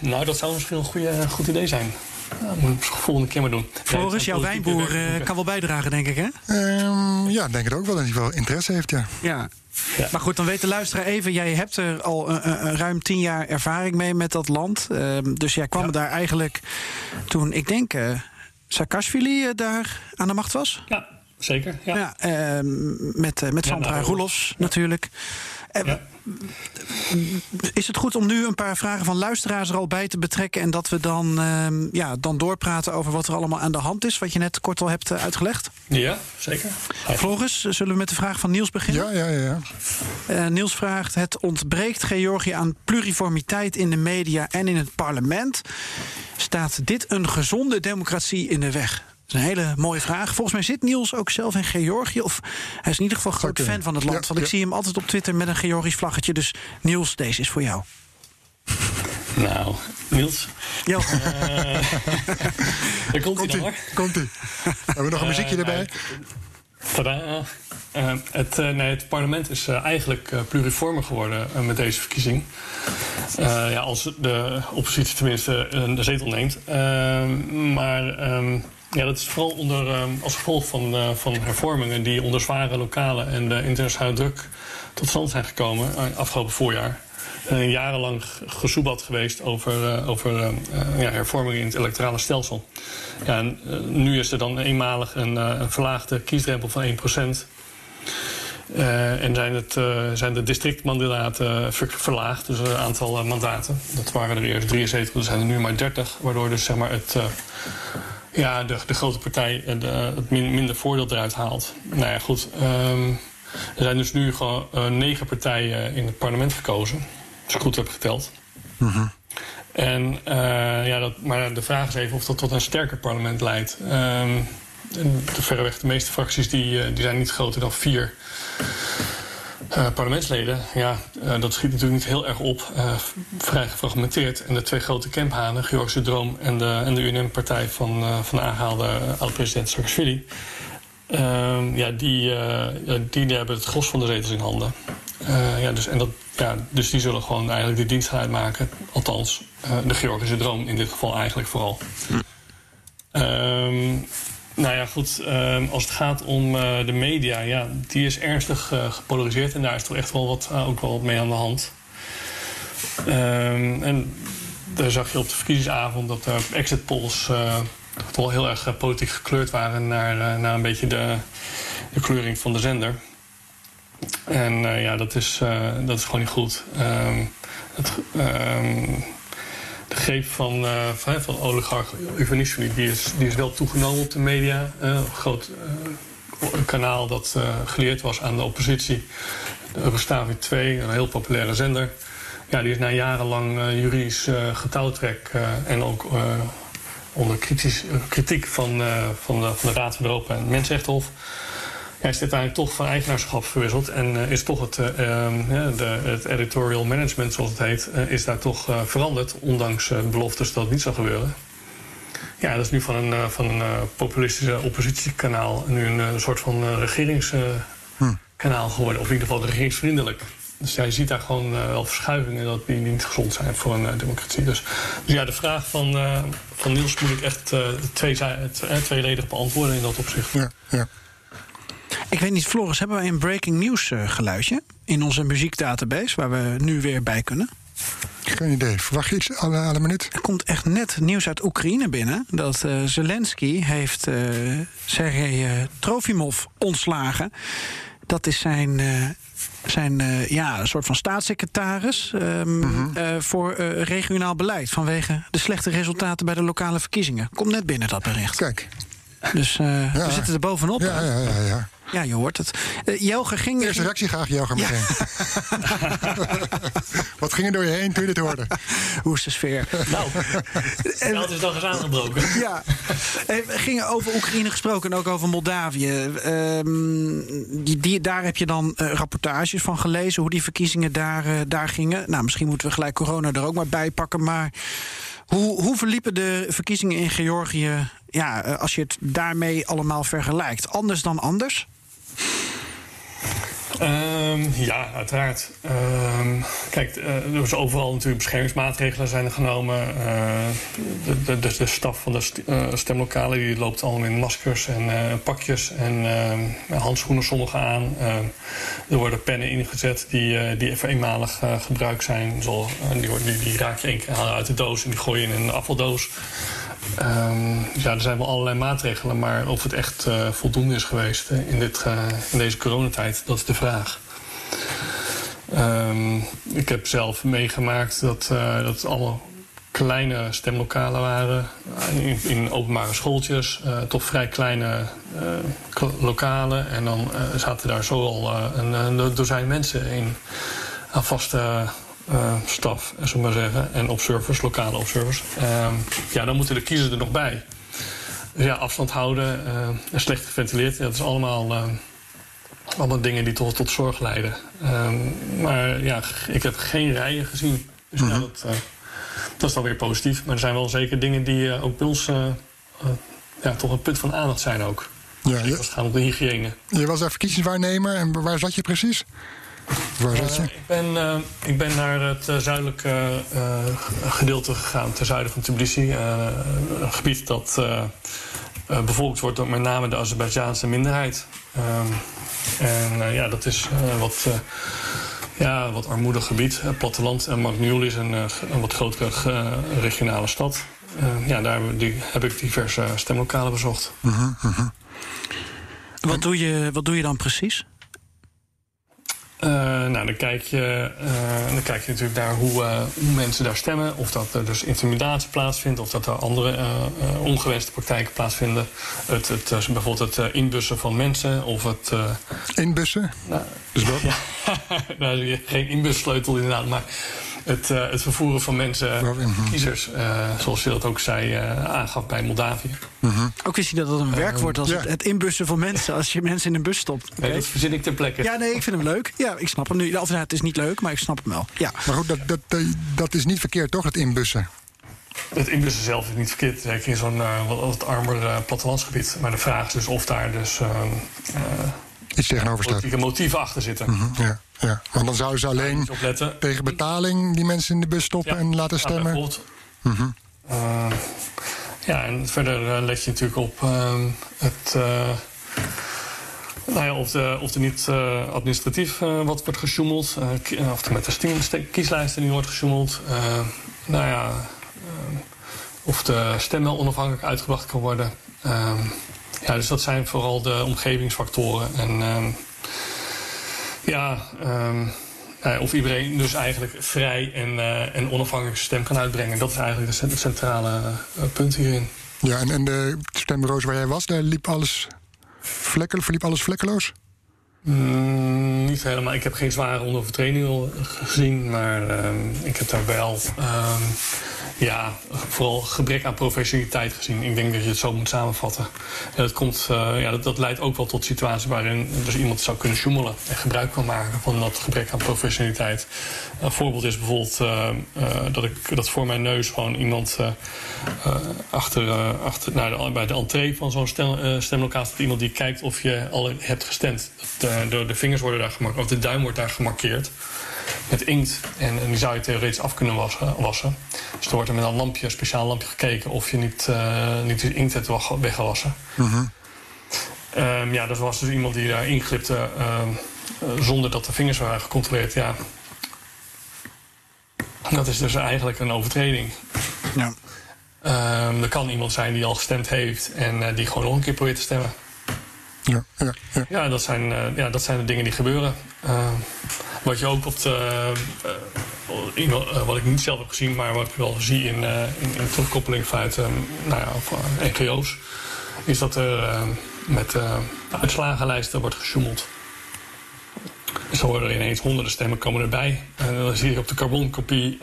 Nou, dat zou misschien een goede, goed idee zijn. Dat moet ik de volgende keer maar doen. Floris, jouw wijnboer kan wel bijdragen, denk ik, hè? Um, ja, denk het ook wel. Dat hij wel interesse heeft, ja. Ja, ja. Maar goed, dan weet de luisteraar even. Jij hebt er al een, een ruim tien jaar ervaring mee met dat land. Uh, dus jij kwam daar eigenlijk toen, ik denk, uh, Saakashvili uh, daar aan de macht was. Ja, zeker. Ja. ja ehm, met met Sandra ja, Roelofs natuurlijk. Ja. Is het goed om nu een paar vragen van luisteraars er al bij te betrekken... en dat we dan, uh, ja, dan doorpraten over wat er allemaal aan de hand is... wat je net kort al hebt uh, uitgelegd? Ja, zeker. Floris, zullen we met de vraag van Niels beginnen? Ja, ja, ja. Uh, Niels vraagt, het ontbreekt Georgië aan pluriformiteit in de media en in het parlement. Staat dit een gezonde democratie in de weg? Is een hele mooie vraag. Volgens mij zit Niels ook zelf in Georgië. Of hij is in ieder geval groot fan van het land. Ja, want ik ja. zie hem altijd op Twitter met een Georgisch vlaggetje. Dus Niels, deze is voor jou. Nou, Niels. Jo. Uh, daar komt hij hoor. Komt-ie. Hebben we nog een muziekje erbij? Tadaa. Uh, het, uh, nee, het parlement is uh, eigenlijk pluriformer geworden met deze verkiezing. ja, als de oppositie tenminste de zetel neemt. maar um, ja, dat is vooral onder, als gevolg van, van hervormingen die onder zware lokale en de internationale druk tot stand zijn gekomen afgelopen voorjaar. Uh, jarenlang gesoebat geweest over, over uh, ja, hervormingen in het electorale stelsel. En, nu is er dan eenmalig een, een verlaagde kiesdrempel van 1%. en zijn, het, zijn de districtmandaten ver, verlaagd, dus het aantal mandaten. Dat waren er eerst 73, er zijn er nu maar 30. Waardoor dus zeg maar het, ja, de, de grote partij de, het min, minder voordeel eruit haalt. Nou ja, goed. Um, er zijn dus nu gewoon negen partijen in het parlement gekozen als ik goed heb geteld. Mm -hmm. En, uh, ja, dat, maar de vraag is even of dat tot een sterker parlement leidt. Um, de verreweg de meeste fracties die, die zijn niet groter dan vier uh, parlementsleden. Ja, uh, dat schiet natuurlijk niet heel erg op. vrij gefragmenteerd. En de twee grote kemphanen, Georgische Droom en de, en de UNM-partij van, van de aangehaalde oud-president Saakashvili... Uh, ja, die, die, die hebben het gros van de zetels in handen. Ja, dus, en dat, ja, dus die zullen gewoon eigenlijk de dienst gaan uitmaken. Althans, de Georgische droom in dit geval eigenlijk vooral. Hm. Nou ja, goed. Um, als het gaat om de media, ja, die is ernstig gepolariseerd. En daar is toch echt wel wat, ook wel wat mee aan de hand. Um, en daar zag je op de verkiezingsavond dat er exit polls toch wel heel erg politiek gekleurd waren naar, naar een beetje de, de kleuring van de zender. En ja, dat is, dat is gewoon niet goed. Um, het, de greep van, uh, van, oligarch Ivanishvili die is, die is wel toegenomen op de media. een groot kanaal dat geleerd was aan de oppositie. De Eurostavi 2, een heel populaire zender. Ja, die is na jarenlang juridisch getouwtrek en ook onder kritisch, kritiek van, van, de, van de Raad van Europa en Mensenrechtenhof. Ja, is dit toch van eigenaarschap verwisseld en uh, is toch het, uh, de, het editorial management, zoals het heet, is daar toch veranderd, ondanks beloftes dat het niet zou gebeuren. Ja, dat is nu van een, van een populistische oppositiekanaal nu een soort van regeringskanaal geworden, of in ieder geval regeringsvriendelijk. Dus ja, je ziet daar gewoon wel verschuivingen dat die niet gezond zijn voor een democratie. Dus, dus, ja, de vraag van, van Niels moet ik echt twee, tweeledig beantwoorden in dat opzicht. Ja, ja. Ik weet niet, Floris, hebben wij een breaking news geluidje in onze muziekdatabase waar we nu weer bij kunnen? Geen idee. Verwacht je iets alle, alle minuut? Er komt echt net nieuws uit Oekraïne binnen. Dat uh, Zelensky heeft uh, Sergej Trofimov ontslagen. Dat is zijn, zijn ja, een soort van staatssecretaris um, mm -hmm. uh, voor regionaal beleid. Vanwege de slechte resultaten bij de lokale verkiezingen. Komt net binnen dat bericht. Kijk. Dus we zitten er bovenop. Ja, ja, ja, ja. Ja, je hoort het. Uh, Jelger ging... Eerste reactie graag, Jelger, meteen. Wat ging er door je heen toen je dit hoorde? Hoe is de sfeer? Nou, en, het is dan eens aangebroken. Ja. We gingen over Oekraïne gesproken en ook over Moldavië. Uh, die, die, daar heb je dan uh, rapportages van gelezen... hoe die verkiezingen daar, uh, daar gingen. Nou, misschien moeten we gelijk corona er ook maar bij pakken, maar... Hoe, hoe verliepen de verkiezingen in Georgië ja, als je het daarmee allemaal vergelijkt? Anders dan anders? Um, ja, uiteraard. Um, kijk, uh, er is overal natuurlijk beschermingsmaatregelen zijn genomen. Uh, de, de, de, staf van de uh, stemlokalen die loopt allemaal in maskers en pakjes en handschoenen sommigen aan. er worden pennen ingezet die, die even eenmalig gebruikt zijn. Zo, die, die, die, raak je één keer uit de doos en die gooi je in een afvaldoos. Um, ja, er zijn wel allerlei maatregelen, maar of het echt uh, voldoende is geweest in, dit, uh, in deze coronatijd, dat is de vraag. Um, ik heb zelf meegemaakt dat, uh, dat het allemaal kleine stemlokalen waren. In, openbare schooltjes, toch vrij kleine lokalen. En dan zaten daar zo al een, een dozijn mensen in aan vaste uh, staf, zo maar zeggen. En observers, lokale observers. Uh, ja, dan moeten de kiezers er nog bij. Dus ja, afstand houden uh, en slecht geventileerd. Ja, dat is allemaal, allemaal dingen die tot, tot zorg leiden. Ehm, maar ja, ik heb geen rijen gezien. Dus mm -hmm. ja, mhm. dat, dat is dan weer positief. Maar er zijn wel zeker dingen die ook bij ons ja, toch een punt van aandacht zijn ook. Ja, je, als het gaat om de hygiëne. Je was daar verkiezingswaarnemer en waar zat je precies? Waar zat je? Uh, ik, ben, uh, ik ben naar het uh, zuidelijke gedeelte gegaan, ten zuiden van Tbilisi. een gebied dat bevolkt wordt door met name de Azerbeidzjaanse minderheid. Um, en ja, dat is wat, ja, wat armoedig gebied. platteland. En Magnul is een, een wat grotere regionale stad. ja, daar die, heb ik diverse stemlokalen bezocht. -huh, -huh. Wat, doe je, wat doe je dan precies? Uh, nou, dan kijk, je, uh, dan kijk je natuurlijk naar hoe, uh, hoe, mensen daar stemmen. Of dat er dus intimidatie plaatsvindt, of dat er andere ongewenste praktijken plaatsvinden. Het, het, bijvoorbeeld het inbussen van mensen, of het... inbussen? Nou, dus wat? Ja, nou, geen inbussleutel inderdaad, maar het, uh, het vervoeren van mensen, uh, kiezers, uh, zoals je dat ook zei, aangaf bij Moldavië. -hmm. Ook wist je dat dat een werkwoord als ja. het, het, inbussen van mensen, als je mensen in een bus stopt. Okay. Nee, dat verzin ik ter plekke. Ja, nee, ik vind hem leuk. Ja, ik snap hem nu. Of, nou, het is niet leuk, maar ik snap hem wel. Ja. Maar goed, dat, dat, dat is niet verkeerd, toch, het inbussen? Het inbussen zelf is niet verkeerd, zeker in zo'n wat, wat armer plattelandsgebied. Maar de vraag is dus of daar dus iets tegenover staat. Politieke motieven achter zitten. -hmm, ja. Ja, want dan zouden ze alleen tegen betaling die mensen in de bus stoppen ja, en laten stemmen. Ja, mm -hmm. uh, ja, en verder uh, let je natuurlijk op uh, het. nou ja, of, de, of er niet administratief wat wordt gesjoemeld. of er met de kieslijsten niet wordt gesjoemeld. nou ja, of de stem wel onafhankelijk uitgebracht kan worden. ja, dus dat zijn vooral de omgevingsfactoren. En ja, um, of iedereen dus eigenlijk vrij en, uh, en onafhankelijk stem kan uitbrengen. Dat is eigenlijk het centrale uh, punt hierin. Ja, en, en de stembureaus waar jij was, daar liep alles verliep alles vlekkeloos? Mm, niet helemaal. Ik heb geen zware onderovertredingen gezien, maar uh, ik heb daar wel um, ja, vooral gebrek aan professionaliteit gezien. Ik denk dat je het zo moet samenvatten. En dat, komt, uh, ja, dat, dat, leidt ook wel tot situaties waarin dus iemand zou kunnen sjoemelen en gebruik kan maken van dat gebrek aan professionaliteit. Een voorbeeld is bijvoorbeeld uh, uh, dat, ik, dat voor mijn neus gewoon iemand achter, achter de, bij de entree van zo'n stem, stemlokaal staat iemand die kijkt of je al hebt gestemd. De, de vingers worden daar gemarkeerd, of de duim wordt daar gemarkeerd met inkt. En, en, die zou je theoretisch af kunnen wassen. wassen. Dus er wordt er met een lampje, een speciaal lampje gekeken of je niet, uh, niet de inkt hebt weggewassen. -hmm. um, ja, dat was dus iemand die daar inglipte uh, zonder dat de vingers waren gecontroleerd. Ja. Dat is dus eigenlijk een overtreding. Ja. Um, er kan iemand zijn die al gestemd heeft en uh, die gewoon nog een keer probeert te stemmen. Ja, ja, ja. dat, zijn, uh, ja dat zijn de dingen die gebeuren. Uh, wat je ook op de, uh, wat ik niet zelf heb gezien, maar wat ik wel zie in, in, in terugkoppeling vanuit nou ja, NGO's. is dat er met uitslagenlijsten wordt gesjoemeld. Zo worden ineens honderden stemmen komen erbij. En dan zie je op de carbonkopie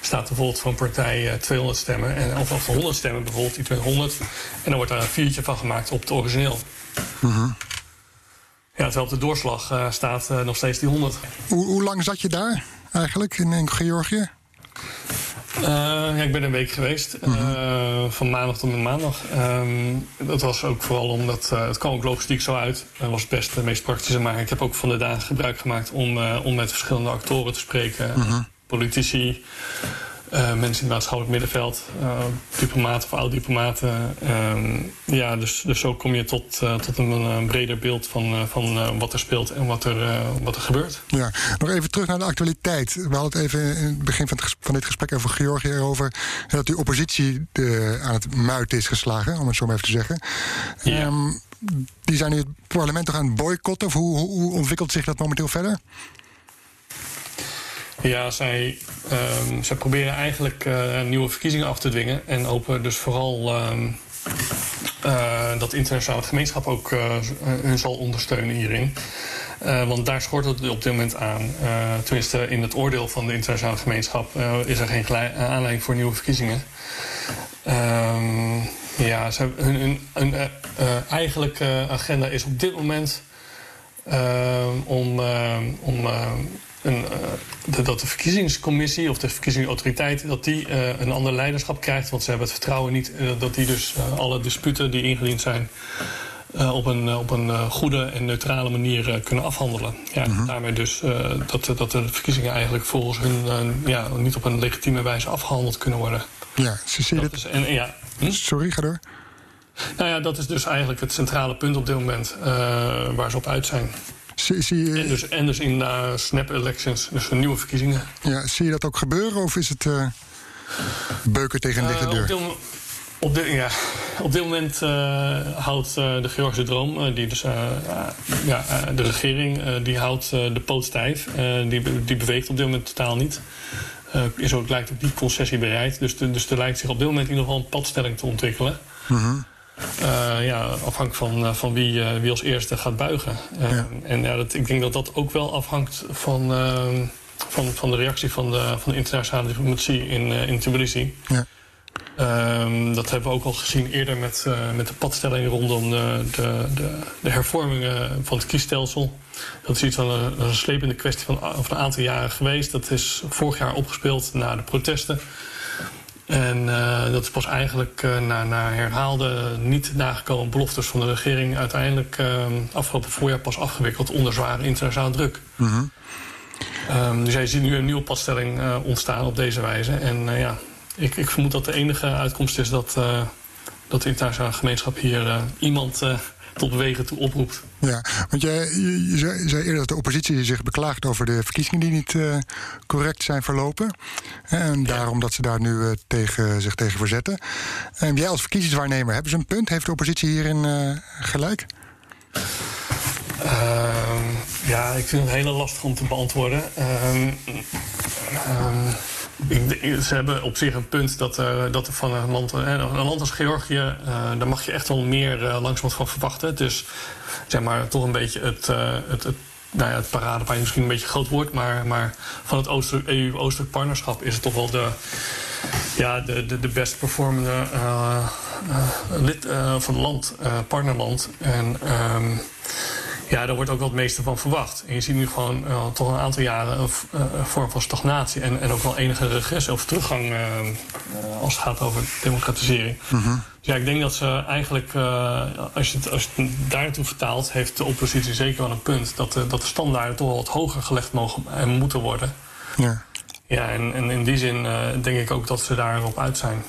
staat bijvoorbeeld van partij 200 stemmen. En, of, of 100 stemmen bijvoorbeeld, die 200. En dan wordt daar een viertje van gemaakt op het origineel. Ja, terwijl op de doorslag uh, staat uh, nog steeds die 100. Hoe, hoe, lang zat je daar eigenlijk in, in Georgië? Uh, ja, ik ben een week geweest, -hmm. van maandag tot met maandag. Um, dat was ook vooral omdat het kwam ook logistiek zo uit. Dat was best het meest praktische, maar ik heb ook van de dagen gebruik gemaakt om, om met verschillende actoren te spreken. -hmm. Politici, uh, mensen in het maatschappelijk middenveld, uh, diplomaten of oud-diplomaten. Uh, ja, dus, dus zo kom je tot, uh, tot een, een, breder beeld van, van wat er speelt en wat er, wat er gebeurt. Ja, nog even terug naar de actualiteit. We hadden het even in het begin van, het, van dit gesprek over Georgië over dat die oppositie de, aan het muiten is geslagen, om het zo maar even te zeggen. Ja. Um, die zijn nu het parlement toch aan het boycotten? Of hoe, hoe ontwikkelt zich dat momenteel verder? Ja, zij, um, zij proberen eigenlijk uh, nieuwe verkiezingen af te dwingen. En hopen dus vooral um, uh, dat internationale gemeenschap ook uh, hun zal ondersteunen hierin. want daar schort het op dit moment aan. tenminste, in het oordeel van de internationale gemeenschap is er geen aanleiding voor nieuwe verkiezingen. Um, ja, ze, hun, hun, hun eigenlijke agenda is op dit moment om, om een, uh, dat de verkiezingscommissie of de verkiezingsautoriteit dat die uh, een ander leiderschap krijgt. Want ze hebben het vertrouwen niet uh, dat die dus alle disputen die ingediend zijn op een, op een goede en neutrale manier kunnen afhandelen. Ja, Mhm. -huh. Daarmee dus dat, dat de verkiezingen eigenlijk volgens hun ja, niet op een legitieme wijze afgehandeld kunnen worden. Ja, ze dat is, en, ja, hm? Sorry, ga door. Nou ja, dat is dus eigenlijk het centrale punt op dit moment waar ze op uit zijn. Zie, zie, en, dus, en dus in uh, snap elections, dus nieuwe verkiezingen. Ja, zie je dat ook gebeuren of is het uh, beuken tegen een dichte deur? Uh, op, dit, op, dit, ja, op dit moment uh, houdt de Georgische droom, die dus, ja, de regering, die houdt de poot stijf. die, die beweegt op dit moment totaal niet. is ook, lijkt ook die concessie bereid. Dus, de, dus er lijkt zich op dit moment in ieder geval een padstelling te ontwikkelen. -hmm. Uh, ja, afhankelijk van, van wie, uh, wie als eerste gaat buigen. Ja. En ja, dat, ik denk dat dat ook wel afhangt van, van, van de reactie van de, van de internationale diplomatie in, in Tbilisi. Ja. Ehm, dat hebben we ook al gezien eerder met, met de padstelling rondom de, de, de, de hervormingen van het kiesstelsel. Dat is iets van een, een slepende kwestie van, van een aantal jaren geweest. Dat is vorig jaar opgespeeld na de protesten. En uh, dat is pas eigenlijk uh, na, na, herhaalde, niet nagekomen beloftes van de regering... uiteindelijk uh, afgelopen voorjaar pas afgewikkeld onder zware internationale druk. -hmm. um, dus jij ziet nu een nieuwe padstelling uh, ontstaan op deze wijze. En ja, ik, ik, vermoed dat de enige uitkomst is dat, dat de internationale gemeenschap hier iemand tot bewegen toe oproept. Ja, want jij, je, je, zei, zei, eerder dat de oppositie zich beklaagt over de verkiezingen die niet uh, correct zijn verlopen. En ja. daarom dat ze daar nu uh, tegen, zich tegen verzetten. En jij als verkiezingswaarnemer, hebben ze een punt? Heeft de oppositie hierin uh, gelijk? Ehm, ja, ik vind het heel lastig om te beantwoorden. Um, um, ik, ze hebben op zich een punt dat, uh, dat er van een land, uh, een land als Georgië, uh, daar mag je echt wel meer langzamerhand van verwachten. Dus zeg maar toch een beetje het, het, het, nou ja, het misschien een beetje groot woord, maar, maar van het EU-Oostelijk partnerschap is het toch wel de, ja, de, de, de best performende lid van het land, partnerland. En um, ja, daar wordt ook wel het meeste van verwacht. En je ziet nu gewoon uh, toch een aantal jaren een, uh, een vorm van stagnatie en, en ook wel enige regressie of teruggang uh, als het gaat over democratisering. Mm -hmm. Dus ja, ik denk dat ze eigenlijk, als je, het, als je het daar naartoe vertaalt, heeft de oppositie zeker wel een punt dat de, dat de standaarden toch wel wat hoger gelegd mogen en moeten worden. Ja, ja en, en in die zin denk ik ook dat ze daarop uit zijn.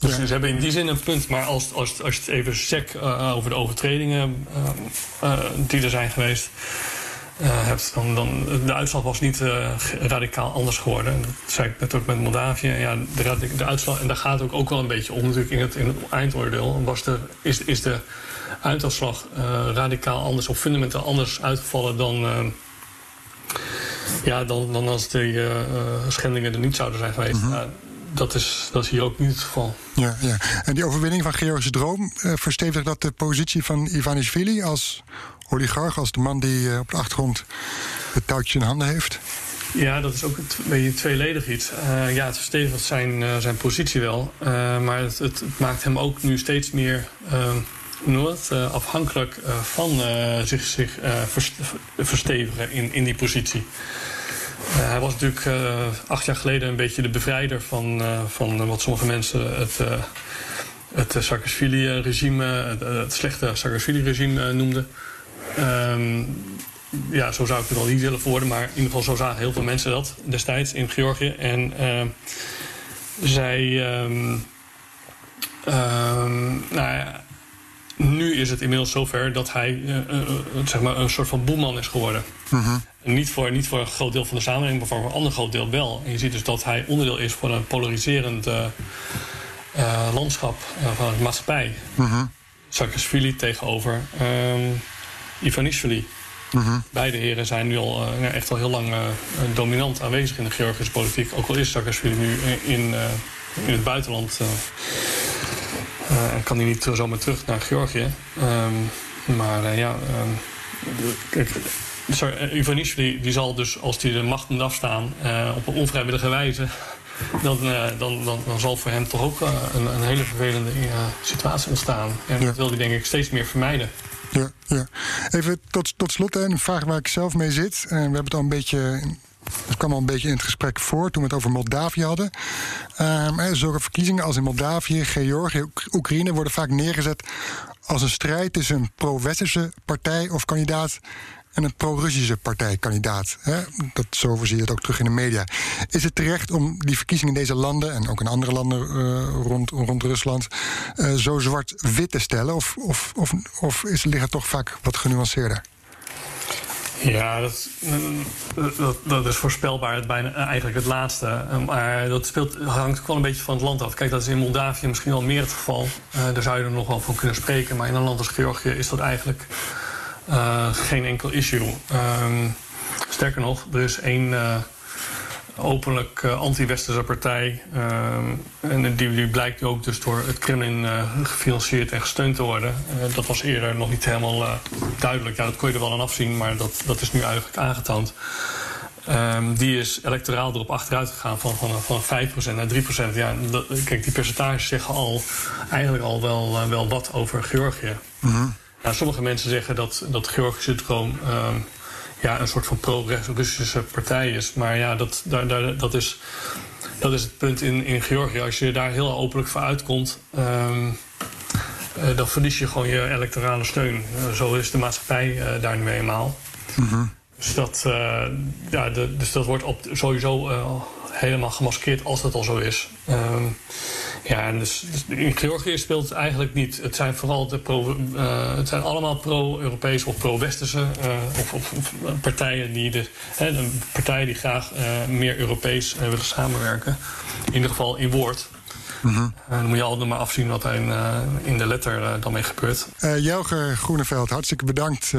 Dus ja. ze hebben in die zin een punt. Maar als, als, als je het even sec uh, over de overtredingen uh, uh, die er zijn geweest hebt, dan, dan de uitslag was niet radicaal anders geworden. Dat zei ik net ook met Moldavië. Ja, de, de uitslag, en daar gaat het ook, ook wel een beetje om natuurlijk in het, in het eindoordeel. Was de, is, is de uitslag radicaal anders of fundamenteel anders uitgevallen dan... ja, dan, dan als de schendingen er niet zouden zijn geweest. -hmm. Dat, is, dat is hier ook niet het geval. Ja, ja. En die overwinning van Georgische Droom, uh, verstevigt dat de positie van Ivanishvili als oligarch, als de man die op de achtergrond het touwtje in handen heeft? Ja, dat is ook een beetje tweeledig iets. Uh, ja, het verstevigt zijn, zijn positie wel. Maar het, het, maakt hem ook nu steeds meer Noord, afhankelijk van zich, zich verstevigen in, in die positie. Hij was natuurlijk acht jaar geleden een beetje de bevrijder van, van wat sommige mensen het, het Saakashvili-regime, het, slechte Saakashvili-regime noemden. Ehm, ja, zo zou ik het al niet willen worden, maar in ieder geval zo zagen heel veel mensen dat destijds in Georgië. En uh, zij. Um, um, nou ja, nu is het inmiddels zover dat hij zeg maar een soort van boeman is geworden. -huh. Niet, voor, niet voor een groot deel van de samenleving, maar voor een ander groot deel wel. En je ziet dus dat hij onderdeel is van een polariserend landschap van de maatschappij. -huh. Saakashvili tegenover um, Ivanishvili. Uh-huh. Beide heren zijn nu al uh, echt al heel lang dominant aanwezig in de Georgische politiek. Ook al is Saakashvili nu in, in het buitenland. en kan hij niet zomaar terug naar Georgië. Um, maar ja, um, kijk, Ivanishvili die zal dus als hij de macht moet afstaan op een onvrijwillige wijze. Dan, dan, dan, dan, zal voor hem toch ook een, een, hele vervelende situatie ontstaan. En ja. dat wil hij denk ik steeds meer vermijden. Ja, ja. Even tot, tot slot een vraag waar ik zelf mee zit. En we hebben het al een beetje. Het kwam al een beetje in het gesprek voor toen we het over Moldavië hadden. Um, zulke verkiezingen als in Moldavië, Georgië, Oekraïne worden vaak neergezet als een strijd tussen een pro-westerse partij of kandidaat en een pro-Russische partijkandidaat. Hè? Dat, zo zie je het ook terug in de media. Is het terecht om die verkiezingen in deze landen en ook in andere landen uh, rond, rond Rusland uh, zo zwart-wit te stellen? Of, of, of, of is, ligt toch vaak wat genuanceerder? Ja, dat, dat, is voorspelbaar, bijna, eigenlijk het laatste. Maar dat speelt, hangt ook wel een beetje van het land af. Kijk, dat is in Moldavië misschien wel meer het geval. Uh, daar zou je er nog wel van kunnen spreken. Maar in een land als Georgië is dat eigenlijk uh, geen enkel issue. Um, sterker nog, er is één uh, openlijk uh, anti-westerse partij. Um, en die, blijkt ook dus door het Kremlin gefinancierd en gesteund te worden. dat was eerder nog niet helemaal duidelijk. Ja, dat kon je er wel aan afzien, maar dat, dat is nu eigenlijk aangetoond. Um, die is electoraal erop achteruit gegaan van, van, van 5% naar 3%. Ja, kijk, die percentages zeggen al eigenlijk al wel, wel wat over Georgië. Mm. Nou, sommige mensen zeggen dat, dat Georgische droom uh, ja, een soort van pro-Russische partij is. Maar ja, dat, daar, daar, dat, is, dat is het punt in, in Georgië. Als je daar heel openlijk voor uitkomt, um, uh, dan verlies je gewoon je electorale steun. Uh, zo is de maatschappij uh, daar nu eenmaal. Mm -hmm. Dus, dat, ja, de, dus dat wordt op, sowieso helemaal gemaskeerd als dat al zo is. Um, ja, en dus, dus, in Georgië speelt het eigenlijk niet. Het zijn vooral de pro, uh, het zijn allemaal pro-Europese of pro-Westerse uh, of, of, of, partijen die de, hè, de partijen die graag uh, meer Europees willen samenwerken. In ieder geval in woord. Mm -hmm. dan moet je altijd maar afzien wat er in, in de letter dan mee gebeurt. Jelger Groeneveld, hartstikke bedankt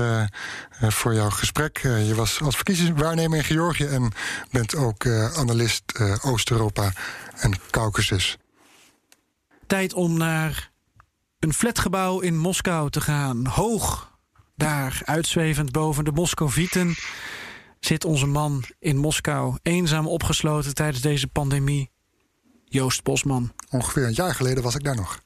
voor jouw gesprek. je was als verkiezingswaarnemer in Georgië en bent ook analist Oost-Europa en Caucasus tijd om naar een flatgebouw in Moskou te gaan. Hoog daar, uitzwevend boven de Moscovieten, zit onze man in Moskou. Eenzaam opgesloten tijdens deze pandemie. Joost Bosman. Ongeveer een jaar geleden was ik daar nog.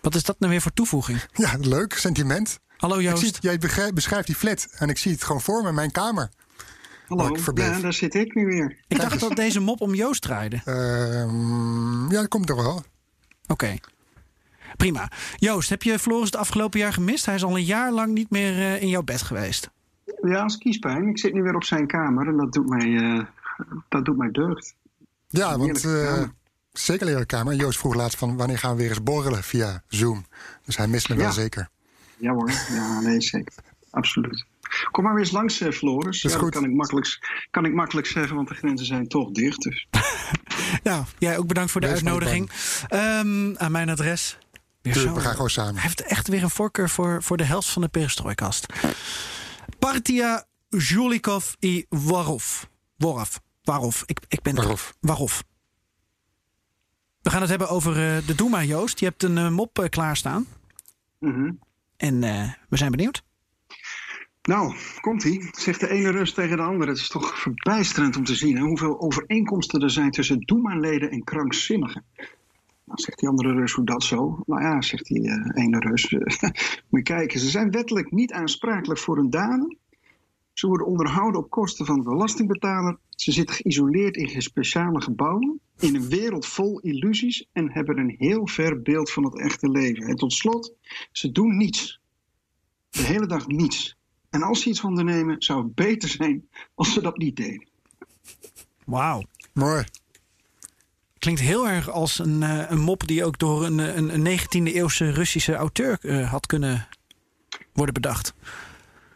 Wat is dat nou weer voor toevoeging? Ja, leuk, sentiment. Hallo Joost. Jij beschrijft die flat en ik zie het gewoon voor me in mijn kamer. Hallo, ja, daar zit ik nu weer. Ik dacht dat deze mop om Joost draaide. Uh, ja, dat komt toch wel. Oké. Okay. Prima. Joost, heb je Floris het afgelopen jaar gemist? Hij is al een jaar lang niet meer uh, in jouw bed geweest. Ja, als kiespijn. Ik zit nu weer op zijn kamer en dat doet mij, uh, dat doet mij deugd. Ja, want uh, zeker leren kamer. Joost vroeg laatst van wanneer gaan we weer eens borrelen via Zoom. Dus hij mist me ja. wel zeker. Ja hoor, ja, nee zeker. Absoluut. Kom maar weer eens langs, uh, Floris. Dat, ja, dat kan, ik makkelijk, kan ik makkelijk zeggen, want de grenzen zijn toch dicht. Dus. nou, jij ook bedankt voor de uitnodiging. Um, aan mijn adres. We gaan gewoon samen. Hij heeft echt weer een voorkeur voor, voor de helft van de perestrooikast. Partia Julikov i Warov. Warov. Warov. Ik, ik ben Warov. Warov. We gaan het hebben over uh, de Doema, Joost. Je hebt een uh, mop klaarstaan. Mm En we zijn benieuwd. Nou, komt-ie. Zegt de ene Rus tegen de andere. Het is toch verbijsterend om te zien hoeveel overeenkomsten er zijn tussen Doema-leden en krankzinnigen. Nou, zegt die andere Rus, hoe dat zo? Nou ja, zegt die ene Rus. Moet je kijken, ze zijn wettelijk niet aansprakelijk voor hun daden. Ze worden onderhouden op kosten van de belastingbetaler. Ze zitten geïsoleerd in speciale gebouwen, in een wereld vol illusies en hebben een heel ver beeld van het echte leven. En tot slot, ze doen niets. De hele dag niets. En als ze iets ondernemen, zou het beter zijn als ze dat niet deden. Wauw. Mooi. Klinkt heel erg als een, uh, een mop die ook door een, een, een 19e eeuwse Russische auteur uh, had kunnen worden bedacht.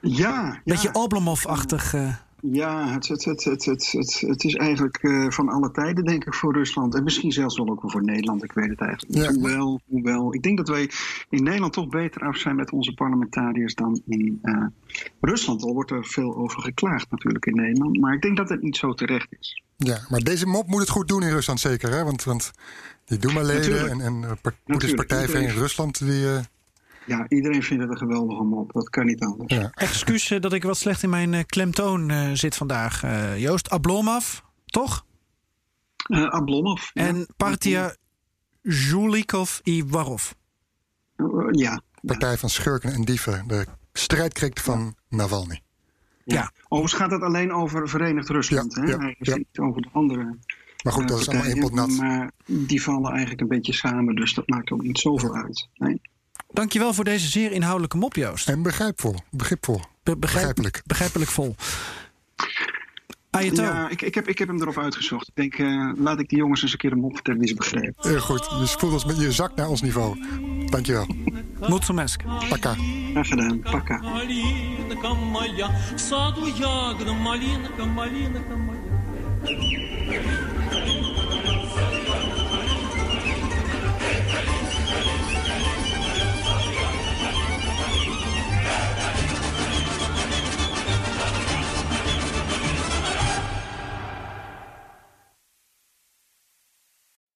Ja. Beetje ja. Oblomov-achtig. Uh... Ja, het, het, het, het, het, het, het is eigenlijk uh, van alle tijden, denk ik, voor Rusland. En misschien zelfs wel ook wel voor Nederland, ik weet het eigenlijk niet. Ja. Hoewel, hoewel, ik denk dat wij in Nederland toch beter af zijn met onze parlementariërs dan in uh, Rusland. Al wordt er veel over geklaagd natuurlijk in Nederland. Maar ik denk dat het niet zo terecht is. Ja, maar deze mop moet het goed doen in Rusland zeker, hè? Want, want die Duma-leden en, en Poetins partij in Rusland, die... Uh, ja, iedereen vindt het een geweldige mop. Dat kan niet anders. Ja. Excuus dat ik wat slecht in mijn uh, klemtoon uh, zit vandaag. Uh, Joost, Ablomov, toch? Ablomov. En ja. Partia Zhulikov Ivarov. ja. Partij van schurken en dieven. De strijdkreek van Navalny. Ja. ja. Overigens gaat het alleen over Verenigd Rusland. Ja, hè? Ja, Hij ja. niet over de andere. Maar goed, dat is allemaal één pot nat. Maar die vallen eigenlijk een beetje samen, dus dat maakt ook niet zoveel uit. Nee. Dankjewel voor deze zeer inhoudelijke mop, Joost. En begrijpvol. Begripvol. Be begrijp, begrijpelijk. Begrijpelijk vol. Ayato. Ja, ik, ik, heb, ik heb hem erop uitgezocht. Ik denk, uh, laat ik die jongens eens een keer een mop vertellen die ze begrijpen. Heel goed. Je voelt ons met je zak naar ons niveau. Dankjewel. Mutsumesk. Pakka. Graag gedaan. Pakka.